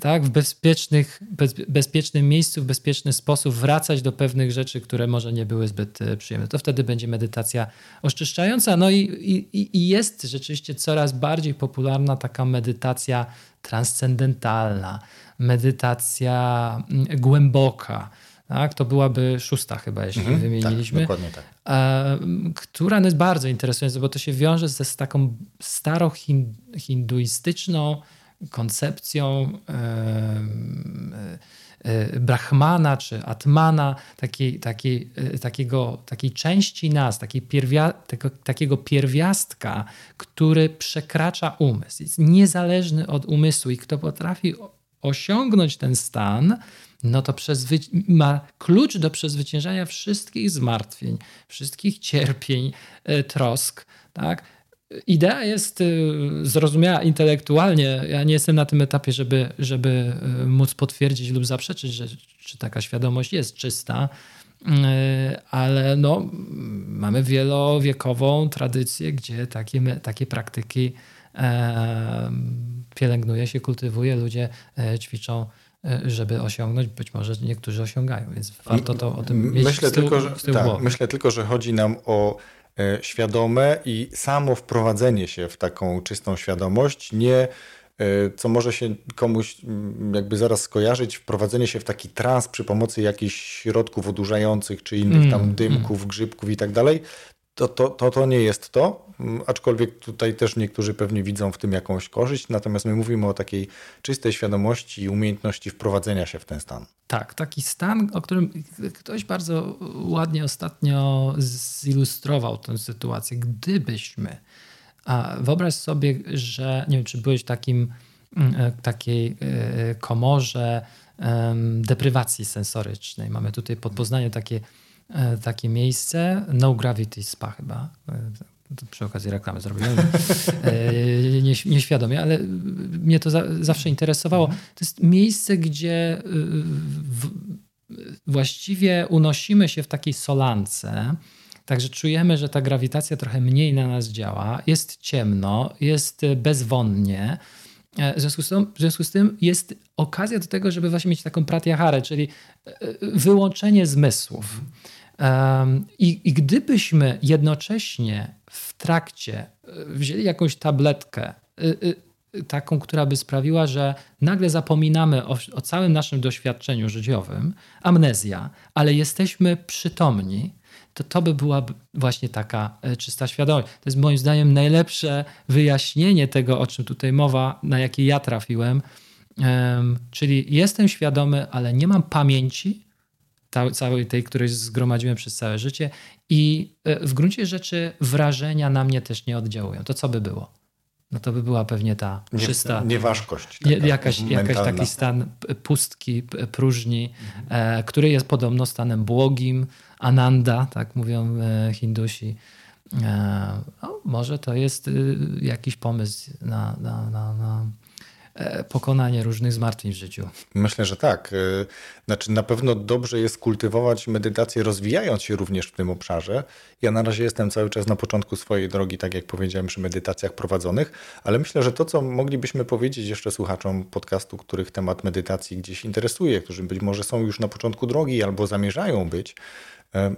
Tak, w bezpiecznych, bez, bezpiecznym miejscu, w bezpieczny sposób wracać do pewnych rzeczy, które może nie były zbyt e, przyjemne. To wtedy będzie medytacja oczyszczająca. No i, i, i jest rzeczywiście coraz bardziej popularna taka medytacja transcendentalna, medytacja mm, głęboka. Tak, to byłaby szósta chyba, jeśli mhm, wymieniliśmy. Tak, dokładnie tak. E, która jest bardzo interesująca, bo to się wiąże ze z taką starohinduistyczną koncepcją e, e, Brahmana czy Atmana, takiej, takiej, e, takiego, takiej części nas, takiej pierwia, tego, takiego pierwiastka, który przekracza umysł, jest niezależny od umysłu i kto potrafi osiągnąć ten stan, no to ma klucz do przezwyciężania wszystkich zmartwień, wszystkich cierpień, trosk, tak? Idea jest y, zrozumiała intelektualnie. Ja nie jestem na tym etapie, żeby, żeby y, móc potwierdzić lub zaprzeczyć, że czy taka świadomość jest czysta, y, ale no, mamy wielowiekową tradycję, gdzie takie, takie praktyki e, pielęgnuje się, kultywuje, ludzie e, ćwiczą e, żeby osiągnąć. Być może niektórzy osiągają, więc warto to o tym mieć myślę tylko, że, tak, Myślę tylko, że chodzi nam o świadome i samo wprowadzenie się w taką czystą świadomość, nie e, co może się komuś mm, jakby zaraz skojarzyć, wprowadzenie się w taki trans przy pomocy jakichś środków odurzających, czy innych tam mm, dymków, mm. grzybków i tak dalej, to, to, to, to nie jest to, mm, aczkolwiek tutaj też niektórzy pewnie widzą w tym jakąś korzyść, natomiast my mówimy o takiej czystej świadomości i umiejętności wprowadzenia się w ten stan. Tak, taki stan, o którym ktoś bardzo ładnie ostatnio zilustrował tę sytuację. Gdybyśmy, a wyobraź sobie, że nie wiem, czy byłeś w takim, mm, e, takiej e, komorze deprywacji sensorycznej. Mamy tutaj pod Poznaniem takie takie miejsce. No Gravity Spa chyba. E, przy okazji reklamy zrobiłem. E, nieświadomie, ale mnie to za, zawsze interesowało. To jest miejsce, gdzie w, właściwie unosimy się w takiej solance. Także czujemy, że ta grawitacja trochę mniej na nas działa. Jest ciemno, jest bezwonnie. W związku, z tym, w związku z tym jest okazja do tego, żeby właśnie mieć taką pratyaharę, czyli wyłączenie zmysłów. I, I gdybyśmy jednocześnie w trakcie e, wzięli jakąś tabletkę, e, e, taką, która by sprawiła, że nagle zapominamy o, o, całym naszym doświadczeniu życiowym, amnezja, ale jesteśmy przytomni, to to by była właśnie taka czysta świadomość. To jest moim zdaniem najlepsze wyjaśnienie tego, o czym tutaj mowa, na jakie ja trafiłem. czyli jestem świadomy, ale nie mam pamięci, całej tej, której zgromadziłem przez całe życie i e, w gruncie rzeczy wrażenia na mnie też nie oddziałują. To co by było? No to by była pewnie ta czysta... Nieważkość. Nie, jakaś, jakaś taki stan pustki, próżni, mhm. e, który jest podobno stanem błogim, ananda, tak mówią e, Hindusi. No, może to jest y, jakiś pomysł na, na, na, na pokonanie różnych zmartwień w życiu. Myślę, że tak. E, znaczy, na pewno dobrze jest kultywować medytację, rozwijając się również w tym obszarze. Ja na razie jestem cały czas na początku swojej drogi, tak jak powiedziałem, przy medytacjach prowadzonych, ale myślę, że to, co moglibyśmy powiedzieć jeszcze słuchaczom podcastu, których temat medytacji gdzieś interesuje, którzy być może są już na początku drogi albo zamierzają być, e,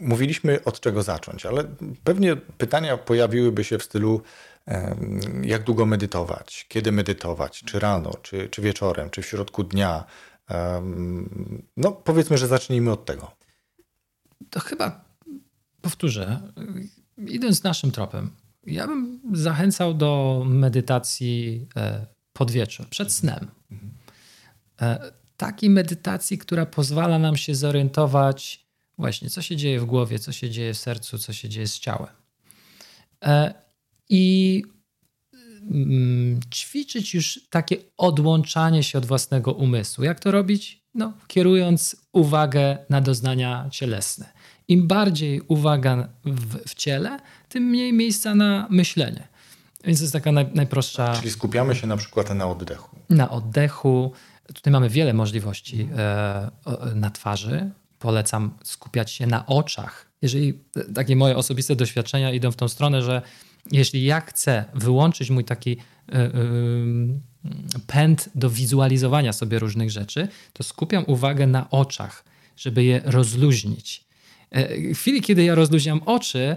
Mówiliśmy od czego zacząć, ale pewnie pytania pojawiłyby się w stylu, jak długo medytować, kiedy medytować, czy rano, czy, czy wieczorem, czy w środku dnia. No, powiedzmy, że zacznijmy od tego. To chyba powtórzę, idąc naszym tropem, ja bym zachęcał do medytacji e, pod wieczór, przed snem. E, takiej medytacji, która pozwala nam się zorientować właśnie, co się dzieje w głowie, co się dzieje w sercu, co się dzieje z ciałem. E, i mm, ćwiczyć już takie odłączanie się od własnego umysłu. Jak to robić? No, kierując uwagę na doznania cielesne. Im bardziej uwaga w, w ciele, tym mniej miejsca na myślenie. Więc to jest taka naj, najprostsza. Czyli skupiamy się na przykład na oddechu. Na oddechu. Tutaj mamy wiele możliwości e, na twarzy. Polecam skupiać się na oczach. Jeżeli takie moje osobiste doświadczenia idą w tą stronę, że jeśli ja chcę wyłączyć mój taki, yy, pęd do wizualizowania sobie różnych rzeczy, to skupiam uwagę na oczach, żeby je rozluźnić. E, w chwili, kiedy ja rozluźniam oczy,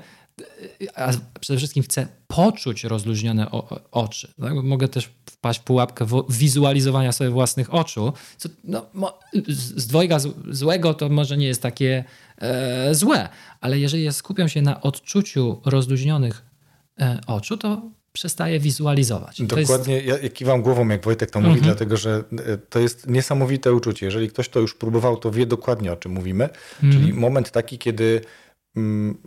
a przede wszystkim chcę poczuć rozluźnione oczy. Tak? Mogę też wpaść w pułapkę wizualizowania sobie własnych oczu. Co, no, z dwojga złego to może nie jest takie e, złe, ale jeżeli ja skupiam się na odczuciu rozluźnionych e, oczu, to przestaję wizualizować. Dokładnie, jest... ja kiwam głową, jak Wojtek to mówi, mhm. dlatego że e, to jest niesamowite uczucie. Jeżeli ktoś to już próbował, to wie dokładnie o czym mówimy. Mhm. Czyli moment taki, kiedy mm,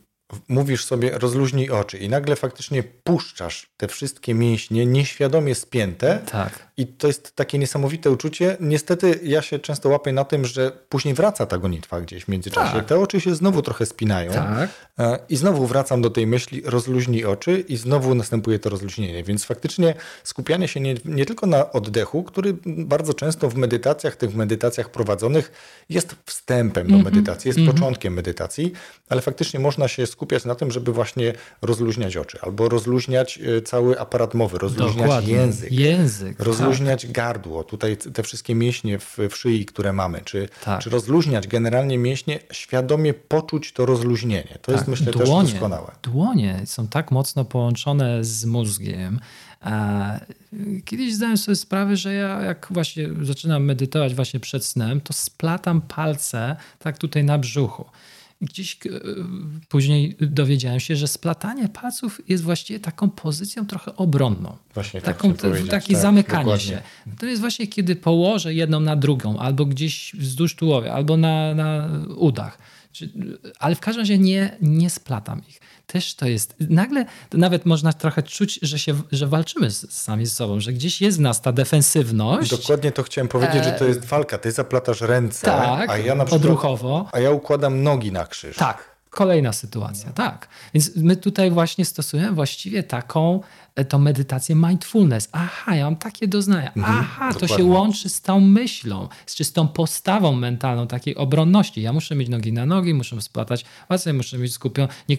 mówisz sobie rozluźnij oczy i nagle faktycznie puszczasz te wszystkie mięśnie nieświadomie spięte. Tak. I to jest takie niesamowite uczucie. Niestety ja się często łapię na tym, że później wraca ta gonitwa gdzieś w międzyczasie. Tak. Te oczy się znowu trochę spinają. Tak. E, I znowu wracam do tej myśli rozluźnij oczy i znowu następuje to rozluźnienie. Więc faktycznie skupianie się nie, nie tylko na oddechu, który bardzo często w medytacjach, tych medytacjach prowadzonych jest wstępem do mhm. medytacji, jest mm -hmm. początkiem medytacji, ale faktycznie można się skupiać na tym, żeby właśnie rozluźniać oczy albo rozluźniać e, cały aparat mowy, rozluźniać Dokładnie. język. Język. Rozluźniać tak. gardło, tutaj te wszystkie mięśnie w, w szyi, które mamy, czy, tak. czy rozluźniać generalnie mięśnie, świadomie poczuć to rozluźnienie. To tak. jest myślę dłonie, też doskonałe. Dłonie są tak mocno połączone z mózgiem. Kiedyś zdałem sobie sprawę, że ja jak właśnie zaczynam medytować właśnie przed snem, to splatam palce tak tutaj na brzuchu gdzieś e, później dowiedziałem się, że splatanie palców jest właściwie taką pozycją trochę obronną. Właśnie taką, tak takie tak, zamykanie dokładnie. się. To jest właśnie kiedy położę jedną na drugą, albo gdzieś wzdłuż tułowia, albo na, na udach. Ale w każdym razie nie, nie splatam ich też to jest. Nagle to nawet można trochę czuć, że, się, że walczymy z, sami z sobą, że gdzieś jest w nas ta defensywność. Dokładnie to chciałem powiedzieć, e... że to jest walka. Ty zaplatasz ręce, tak, a ja na przykład. Odruchowo. A ja układam nogi na krzyż. Tak. Kolejna sytuacja, tak. Więc my tutaj właśnie stosujemy właściwie taką E, tą medytację mindfulness. Aha, ja mam takie doznania. Mhm, Aha, dokładnie. to się łączy z tą myślą, z tą postawą mentalną takiej obronności. Ja muszę mieć nogi na nogi, muszę splatać łasę, muszę mieć skupione. Nie,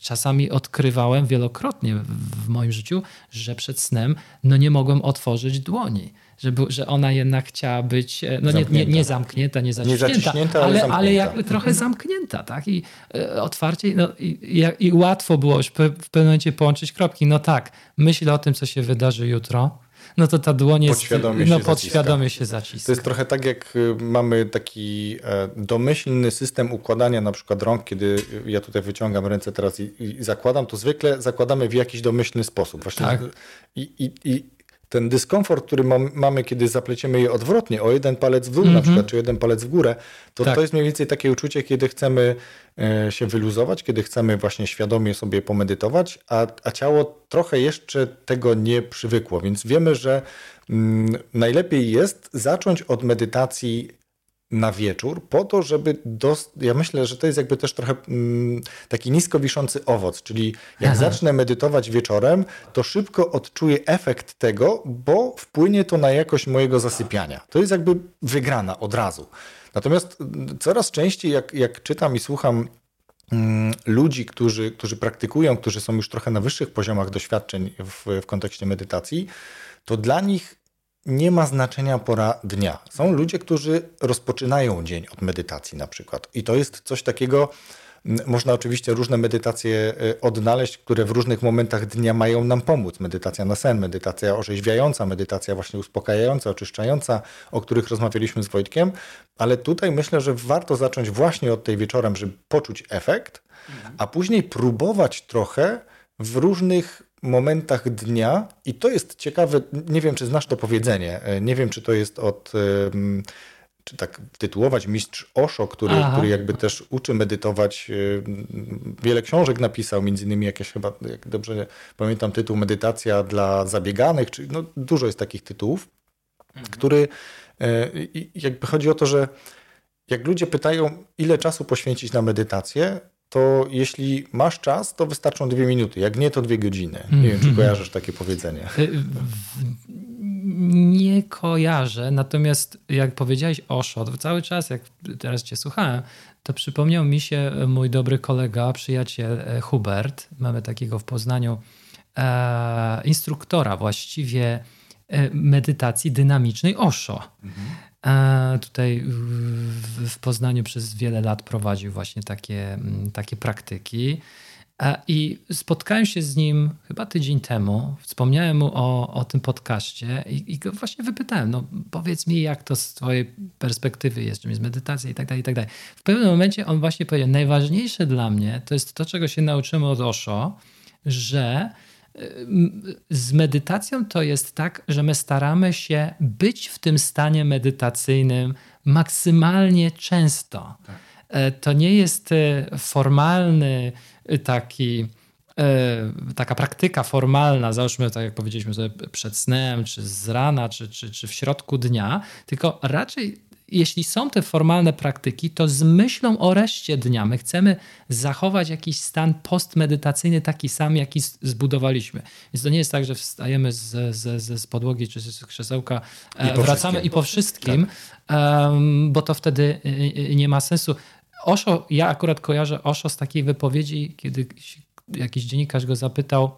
czasami odkrywałem wielokrotnie w moim życiu, że przed snem no nie mogłem otworzyć dłoni że, że ona jednak chciała być e, no nie, nie, nie zamknięta, nie zaciśnięta, nie zaciśnięta ale, ale, ale jakby trochę zamknięta, tak? I e, otwarcie, no, i, i, i, łatwo było już w pewnym momencie połączyć kropki. No tak, myśl o tym, co się wydarzy jutro, no to ta dłoń jest podświadomie no, się podświadomie się zaciska. To jest trochę tak, jak y, mamy taki e, domyślny system układania na przykład rąk, kiedy ja tutaj wyciągam ręce teraz i, i zakładam, to zwykle zakładamy w jakiś domyślny sposób. Właśnie tak. I, i, i ten dyskomfort, który mamy, kiedy zapleciemy je odwrotnie, o jeden palec w dół mm -hmm. na mhm. przykład, czy jeden palec w górę, to tak. to jest mniej więcej takie uczucie, kiedy chcemy e, się wyluzować, kiedy chcemy właśnie świadomie sobie pomedytować, a, a ciało trochę jeszcze tego nie przywykło, więc wiemy, że mm, najlepiej jest zacząć od medytacji na wieczór, po to, żeby. Dost... Ja myślę, że to jest jakby też trochę mm, taki nisko wiszący owoc, czyli jak Aha. zacznę medytować wieczorem, to szybko odczuję efekt tego, bo wpłynie to na jakość mojego zasypiania. To jest jakby wygrana od razu. Natomiast mm, coraz częściej, jak, jak czytam i słucham mm, ludzi, którzy, którzy praktykują, którzy są już trochę na wyższych poziomach doświadczeń w, w kontekście medytacji, to dla nich nie ma znaczenia pora dnia. Są ludzie, którzy rozpoczynają dzień od medytacji na przykład. I to jest coś takiego, można oczywiście różne medytacje e, odnaleźć, które w różnych momentach dnia mają nam pomóc. Medytacja na sen, medytacja orzeźwiająca, medytacja właśnie uspokajająca, oczyszczająca, o których rozmawialiśmy z Wojtkiem, ale tutaj myślę, że warto zacząć właśnie od tej wieczorem, żeby poczuć efekt, a później próbować trochę w różnych momentach dnia i to jest ciekawe, nie wiem czy znasz to powiedzenie, e, nie wiem czy to jest od, czy tak tytułować, mistrz Osho, który, który jakby też uczy medytować, e, wiele książek napisał, między innymi jakieś chyba, jak dobrze pamiętam tytuł, Medytacja dla zabieganych, czy no, dużo jest takich tytułów, mhm. który e, jakby chodzi o to, że jak ludzie pytają, ile czasu poświęcić na medytację, to jeśli masz czas, to wystarczą dwie minuty. Jak nie, to dwie godziny. Nie wiem, czy mhm. kojarzysz takie powiedzenie. Y, nie kojarzę, natomiast jak powiedziałeś Osho, to cały czas, jak teraz cię słuchałem, to przypomniał mi się mój dobry kolega, przyjaciel e, Hubert. Mamy takiego w Poznaniu e, instruktora właściwie medytacji dynamicznej Osho. Mhm. Tutaj w Poznaniu przez wiele lat prowadził właśnie takie, takie praktyki. I spotkałem się z nim chyba tydzień temu. Wspomniałem mu o, o tym podcaście i, i go właśnie wypytałem, no powiedz mi, jak to z twojej perspektywy jest, czym jest medytacja i tak dalej, i tak dalej. W pewnym momencie on właśnie powiedział, najważniejsze dla mnie to jest to, czego się nauczyłem od Osho, że z medytacją to jest tak, że my staramy się być w tym stanie medytacyjnym maksymalnie często. Tak. To nie jest e, formalny taki e, taka praktyka formalna, załóżmy, tak jak powiedzieliśmy sobie przed snem, czy z rana, czy, czy, czy w środku dnia, tylko raczej jeśli są te formalne praktyki, to z myślą o reszcie dnia. My chcemy zachować jakiś stan postmedytacyjny taki sam, jaki zbudowaliśmy. Więc to nie jest tak, że wstajemy z, z, z podłogi czy z krzesełka, e, I wracamy i po wszystkim, tak. bo to wtedy e, nie ma sensu. Osho, ja akurat kojarzę Osho z takiej wypowiedzi, kiedy jakiś dziennikarz go zapytał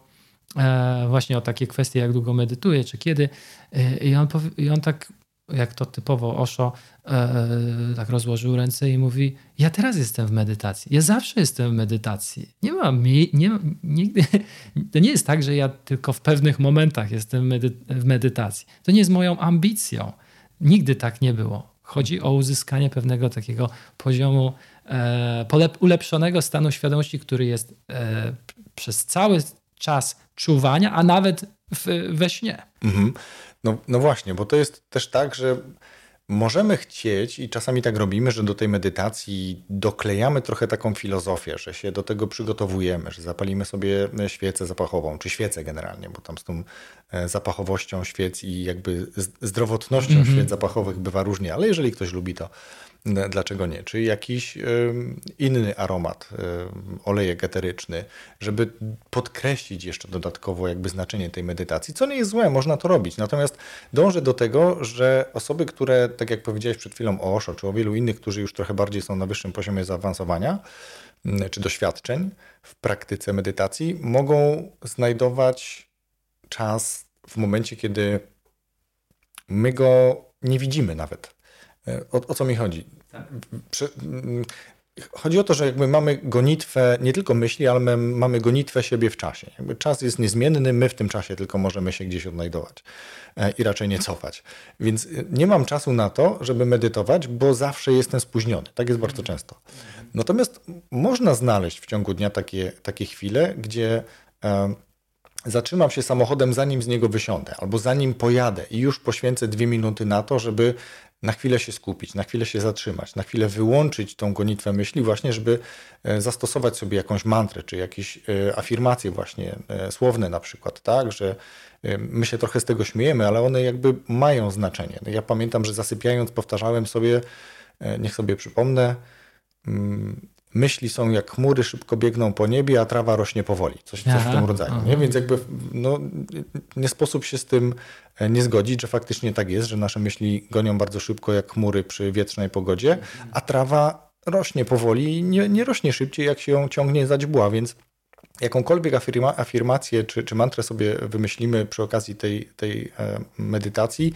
e, właśnie o takie kwestie, jak długo medytuje, czy kiedy. E, I on, powie, i on tak, jak to typowo Osho, e, tak rozłożył ręce i mówi: Ja teraz jestem w medytacji. Ja zawsze jestem w medytacji. Nie mam, nie, nigdy. To nie jest tak, że ja tylko w pewnych momentach jestem w medytacji. To nie jest moją ambicją. Nigdy tak nie było. Chodzi o uzyskanie pewnego takiego poziomu e, ulepszonego stanu świadomości, który jest e, przez cały czas czuwania, a nawet w, we śnie. Mhm. No, no właśnie, bo to jest też tak, że Możemy chcieć, i czasami tak robimy, że do tej medytacji doklejamy trochę taką filozofię, że się do tego przygotowujemy, że zapalimy sobie świecę zapachową, czy świecę generalnie, bo tam z tą e, zapachowością świec i jakby zdrowotnością mm -hmm. świec zapachowych bywa różnie, ale jeżeli ktoś lubi to, dlaczego nie? Czy jakiś inny aromat, olejek eteryczny, żeby podkreślić jeszcze dodatkowo jakby znaczenie tej medytacji, co nie jest złe, można to robić. Natomiast dążę do tego, że osoby, które, tak jak powiedziałeś przed chwilą o Osho, czy o wielu innych, którzy już trochę bardziej są na wyższym poziomie zaawansowania, czy doświadczeń w praktyce medytacji, mogą znajdować czas w momencie, kiedy my go nie widzimy nawet. E, o, o co mi chodzi? Tak. Mm, chodzi o to, że jakby mamy gonitwę nie tylko myśli, ale my mamy gonitwę siebie w czasie. Jakby czas jest niezmienny, my w tym czasie tylko możemy się gdzieś odnajdować e, i raczej nie cofać. Więc e, nie mam czasu na to, żeby medytować, bo zawsze jestem spóźniony. Tak jest bardzo często. Natomiast można znaleźć w ciągu dnia takie, takie chwile, gdzie zatrzymam się samochodem, zanim z niego wysiądę, albo zanim pojadę i już poświęcę dwie minuty na to, żeby na chwilę się skupić, na chwilę się zatrzymać, na chwilę wyłączyć tą gonitwę myśli, właśnie, żeby e, zastosować sobie jakąś mantrę, czy jakieś e, afirmacje właśnie e, słowne na przykład, tak, że my się trochę z tego śmiejemy, ale one jakby mają znaczenie. Ja pamiętam, że zasypiając powtarzałem sobie, niech sobie przypomnę, mm, myśli są jak chmury, szybko biegną po niebie, a trawa rośnie powoli. Coś, coś w tym rodzaju. Nie? Więc jakby no, nie sposób się z tym e, nie zgodzić, że faktycznie tak jest, że nasze myśli gonią bardzo szybko jak chmury przy wietrznej pogodzie, a trawa rośnie powoli i nie, nie rośnie szybciej, jak się ją ciągnie za źbła, więc jakąkolwiek afirma, afirmację czy, czy mantrę sobie wymyślimy przy okazji tej, tej e, medytacji,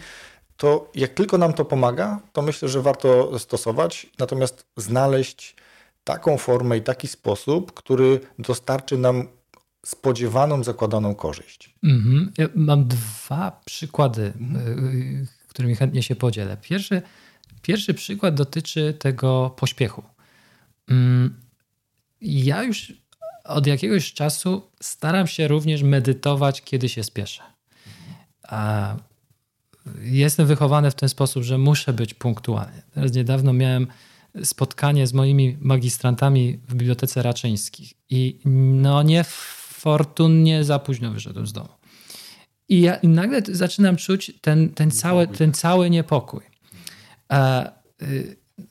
to jak tylko nam to pomaga, to myślę, że warto stosować, natomiast znaleźć taką formę i taki sposób, który dostarczy nam spodziewaną, zakładaną korzyść. Mhm. Ja mam dwa przykłady, mhm. którymi chętnie się podzielę. Pierwszy, pierwszy przykład dotyczy tego pośpiechu. Mm, ja już od jakiegoś czasu staram się również medytować, kiedy się spieszę. A jestem wychowany w ten sposób, że muszę być punktualny. Teraz niedawno miałem spotkanie z moimi magistrantami w Bibliotece Raczyńskich i no niefortunnie za późno wyszedłem z domu. I, ja, i nagle zaczynam czuć ten, ten, cały, ten cały niepokój. E,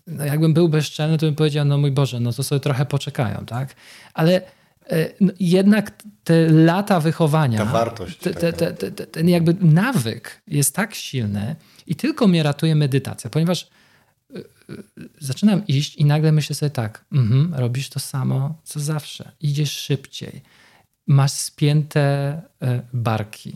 no jakbym był bezczelny, to bym powiedział, no mój Boże, no to sobie trochę poczekają, tak? Ale e, no, jednak te lata wychowania, ta wartość, te, te, te, ten jakby nawyk jest tak silny i tylko mnie ratuje medytacja, ponieważ zaczynam iść i nagle myślę sobie tak, mm robisz to samo co zawsze, idziesz szybciej, masz spięte e, barki,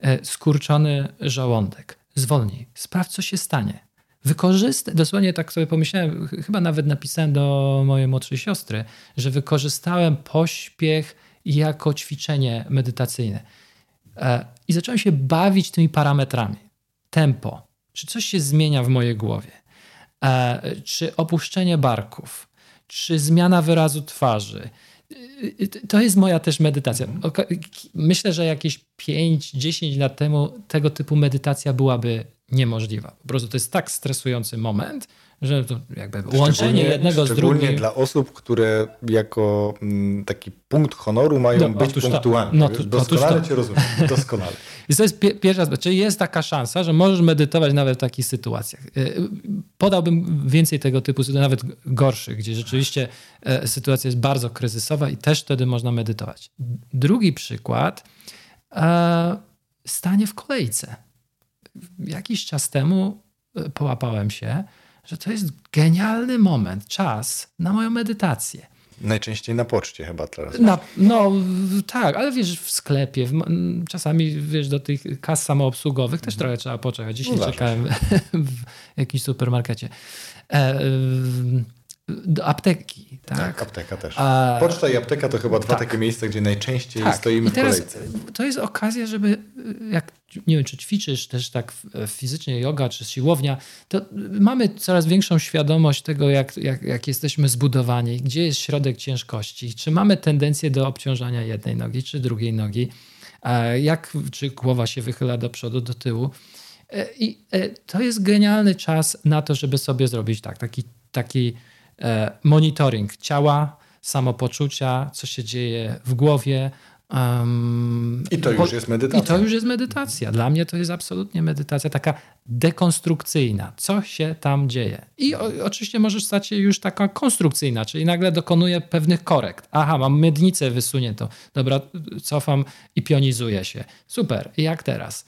e, skurczony żołądek. Zwolnij, sprawdź, co się stanie. Wykorzystaj, dosłownie tak sobie pomyślałem, chyba nawet napisałem do mojej młodszej siostry, że wykorzystałem pośpiech jako ćwiczenie medytacyjne. E, I zacząłem się bawić tymi parametrami. Tempo, czy coś się zmienia w mojej głowie, czy opuszczenie barków, czy zmiana wyrazu twarzy. To jest moja też medytacja. Myślę, że jakieś 5-10 lat temu tego typu medytacja byłaby niemożliwa. Po prostu to jest tak stresujący moment, że to jakby łączenie jednego z drugim. dla osób, które jako mm, taki punkt honoru mają no, być punktualne. No, to, doskonale to. cię rozumiem. Doskonale. I to jest pierwsza sprawa. Czyli jest taka szansa, że możesz medytować nawet w takich sytuacjach. E, podałbym więcej tego typu sytuacji, nawet gorszych, gdzie rzeczywiście e, sytuacja jest bardzo kryzysowa i też wtedy można medytować. Drugi przykład. E, stanie w kolejce. Jakiś czas temu połapałem się, że to jest genialny moment, czas na moją medytację. Najczęściej na poczcie chyba teraz. Na, no tak, ale wiesz, w sklepie, w, czasami wiesz, do tych kas samoobsługowych też trochę trzeba poczekać. Dzisiaj no czekałem w jakimś supermarkecie. E, do apteki. Tak, tak apteka też. A, Poczta i apteka to chyba dwa tak. takie miejsca, gdzie najczęściej tak. stoimy w kolejce. To jest okazja, żeby jak nie wiem, czy ćwiczysz też tak fizycznie yoga, czy siłownia, to mamy coraz większą świadomość tego, jak, jak, jak jesteśmy zbudowani, gdzie jest środek ciężkości, czy mamy tendencję do obciążania jednej nogi, czy drugiej nogi, jak, czy głowa się wychyla do przodu, do tyłu. E, I e, to jest genialny czas na to, żeby sobie zrobić tak, taki, taki monitoring ciała, samopoczucia, co się dzieje w głowie. Um, I to już jest medytacja. I to już jest medytacja. Dla mnie to jest absolutnie medytacja taka dekonstrukcyjna. Co się tam dzieje? I o, oczywiście możesz stać się już taka konstrukcyjna, czyli nagle dokonuję pewnych korekt. Aha, mam miednicę wysuniętą. Dobra, cofam i pionizuję się. Super. I jak teraz?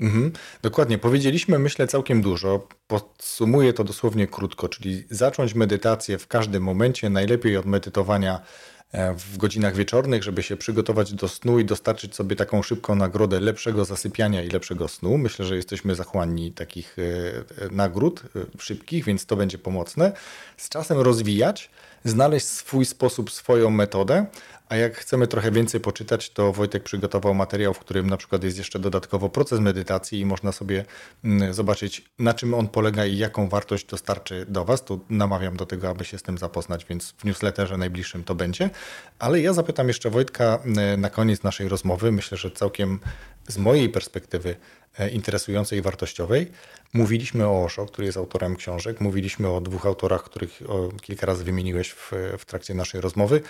Mhm, dokładnie. Powiedzieliśmy, myślę, całkiem dużo. Podsumuję to dosłownie krótko, czyli zacząć medytację w każdym momencie, najlepiej od medytowania e, w godzinach wieczornych, żeby się przygotować do snu i dostarczyć sobie taką szybką nagrodę lepszego zasypiania i lepszego snu. Myślę, że jesteśmy zachłanni takich e, e, nagród szybkich, więc to będzie pomocne. Z czasem rozwijać, znaleźć swój sposób, swoją metodę, a jak chcemy trochę więcej poczytać, to Wojtek przygotował materiał, w którym na przykład jest jeszcze dodatkowo proces medytacji i można sobie mm, zobaczyć, na czym on polega i jaką wartość dostarczy do Was. Tu namawiam do tego, aby się z tym zapoznać, więc w newsletterze najbliższym to będzie. Ale ja zapytam jeszcze Wojtka mm, na koniec naszej rozmowy, myślę, że całkiem z mojej perspektywy e, interesującej i wartościowej. Mówiliśmy o Osho, który jest autorem książek, mówiliśmy o dwóch autorach, których kilka razy wymieniłeś w, w trakcie naszej rozmowy.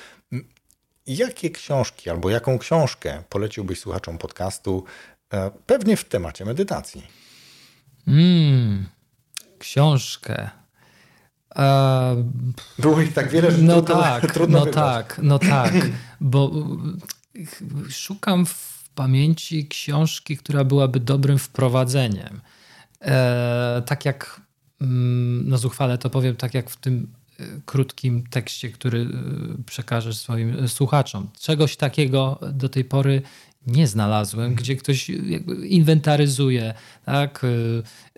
Jakie książki albo jaką książkę poleciłbyś słuchaczom podcastu, e, pewnie w temacie medytacji? Mm, książkę. E, Było ich tak wiele, że no trudno, tak, trudno No tak, no tak, bo szukam w pamięci książki, która byłaby dobrym wprowadzeniem. E, tak jak, mm, no zuchwale to powiem, tak jak w tym krótkim tekście, który y, przekażesz swoim słuchaczom. Czegoś takiego do tej pory nie znalazłem, gdzie ktoś inwentaryzuje, tak,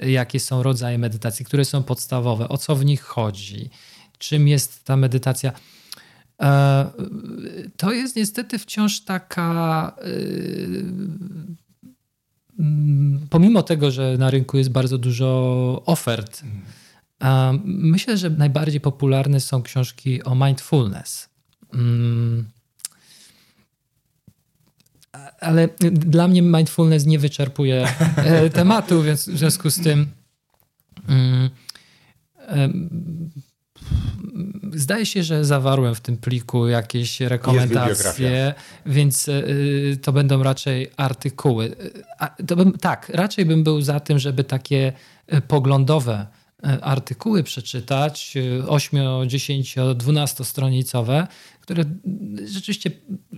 y, jakie są rodzaje medytacji, które są podstawowe, o co w nich chodzi, czym jest ta medytacja. E, to jest niestety wciąż taka. Pomimo tego, że na rynku jest bardzo dużo ofert, Myślę, że najbardziej popularne są książki o mindfulness. Mm. Ale dla mnie mindfulness nie wyczerpuje e, tematu, więc w związku z tym mm, zdaje się, że zawarłem w tym pliku jakieś rekomendacje, więc e, to będą raczej artykuły. To bym, tak, raczej bym był za tym, żeby takie e, poglądowe E, artykuły przeczytać, 8, 10, 12 stronicowe, które rzeczywiście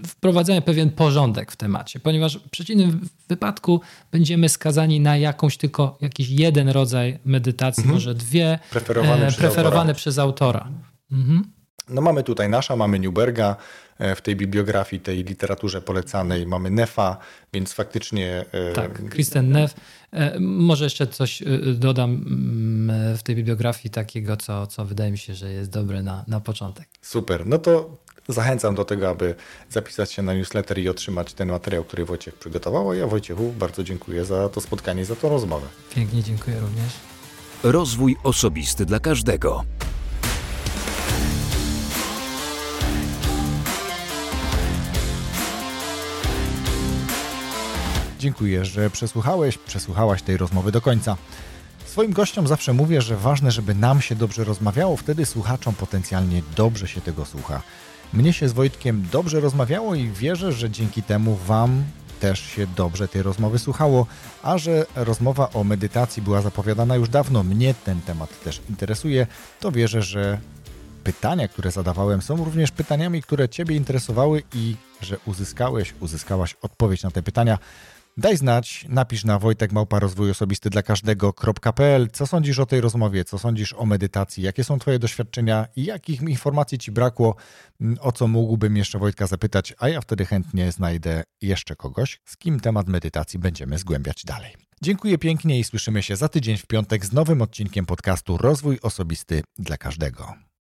wprowadzają pewien porządek w temacie, ponieważ w przeciwnym wypadku będziemy skazani na jakąś tylko jakiś jeden rodzaj medytacji, mhm. może dwie, preferowane, e, przez, preferowane autora. przez autora. Mhm. No mamy tutaj nasza, mamy Newberga, e, w tej bibliografii, tej literaturze polecanej mamy Nefa, więc faktycznie... E, tak, Kristen Neff. E, może jeszcze coś dodam mm, w tej bibliografii takiego, co, co wydaje mi się, że jest dobre na, na początek. Super, no to zachęcam do tego, aby zapisać się na newsletter i otrzymać ten materiał, który Wojciech przygotował. A ja Wojciechu bardzo dziękuję za to spotkanie i za tą rozmowę. Pięknie dziękuję również. Rozwój osobisty dla każdego. Dziękuję, że przesłuchałeś, przesłuchałaś tej rozmowy do końca. Swoim gościom zawsze mówię, że ważne, żeby nam się dobrze rozmawiało, wtedy słuchaczom potencjalnie dobrze się tego słucha. Mnie się z Wojtkiem dobrze rozmawiało i wierzę, że dzięki temu Wam też się dobrze tej rozmowy słuchało, a że rozmowa o medytacji była zapowiadana już dawno, mnie ten temat też interesuje, to wierzę, że pytania, które zadawałem, są również pytaniami, które Ciebie interesowały i że uzyskałeś, uzyskałaś odpowiedź na te pytania. Daj znać, napisz na Wojtek Małpa Rozwój Osobisty dla każdego.pl, co sądzisz o tej rozmowie, co sądzisz o medytacji, jakie są Twoje doświadczenia? I jakich informacji Ci brakło, mm, o co mógłbym jeszcze Wojtka zapytać, a ja wtedy chętnie znajdę jeszcze kogoś, z kim temat medytacji będziemy zgłębiać dalej. Dziękuję pięknie i słyszymy się za tydzień w piątek z nowym odcinkiem podcastu Rozwój Osobisty dla każdego.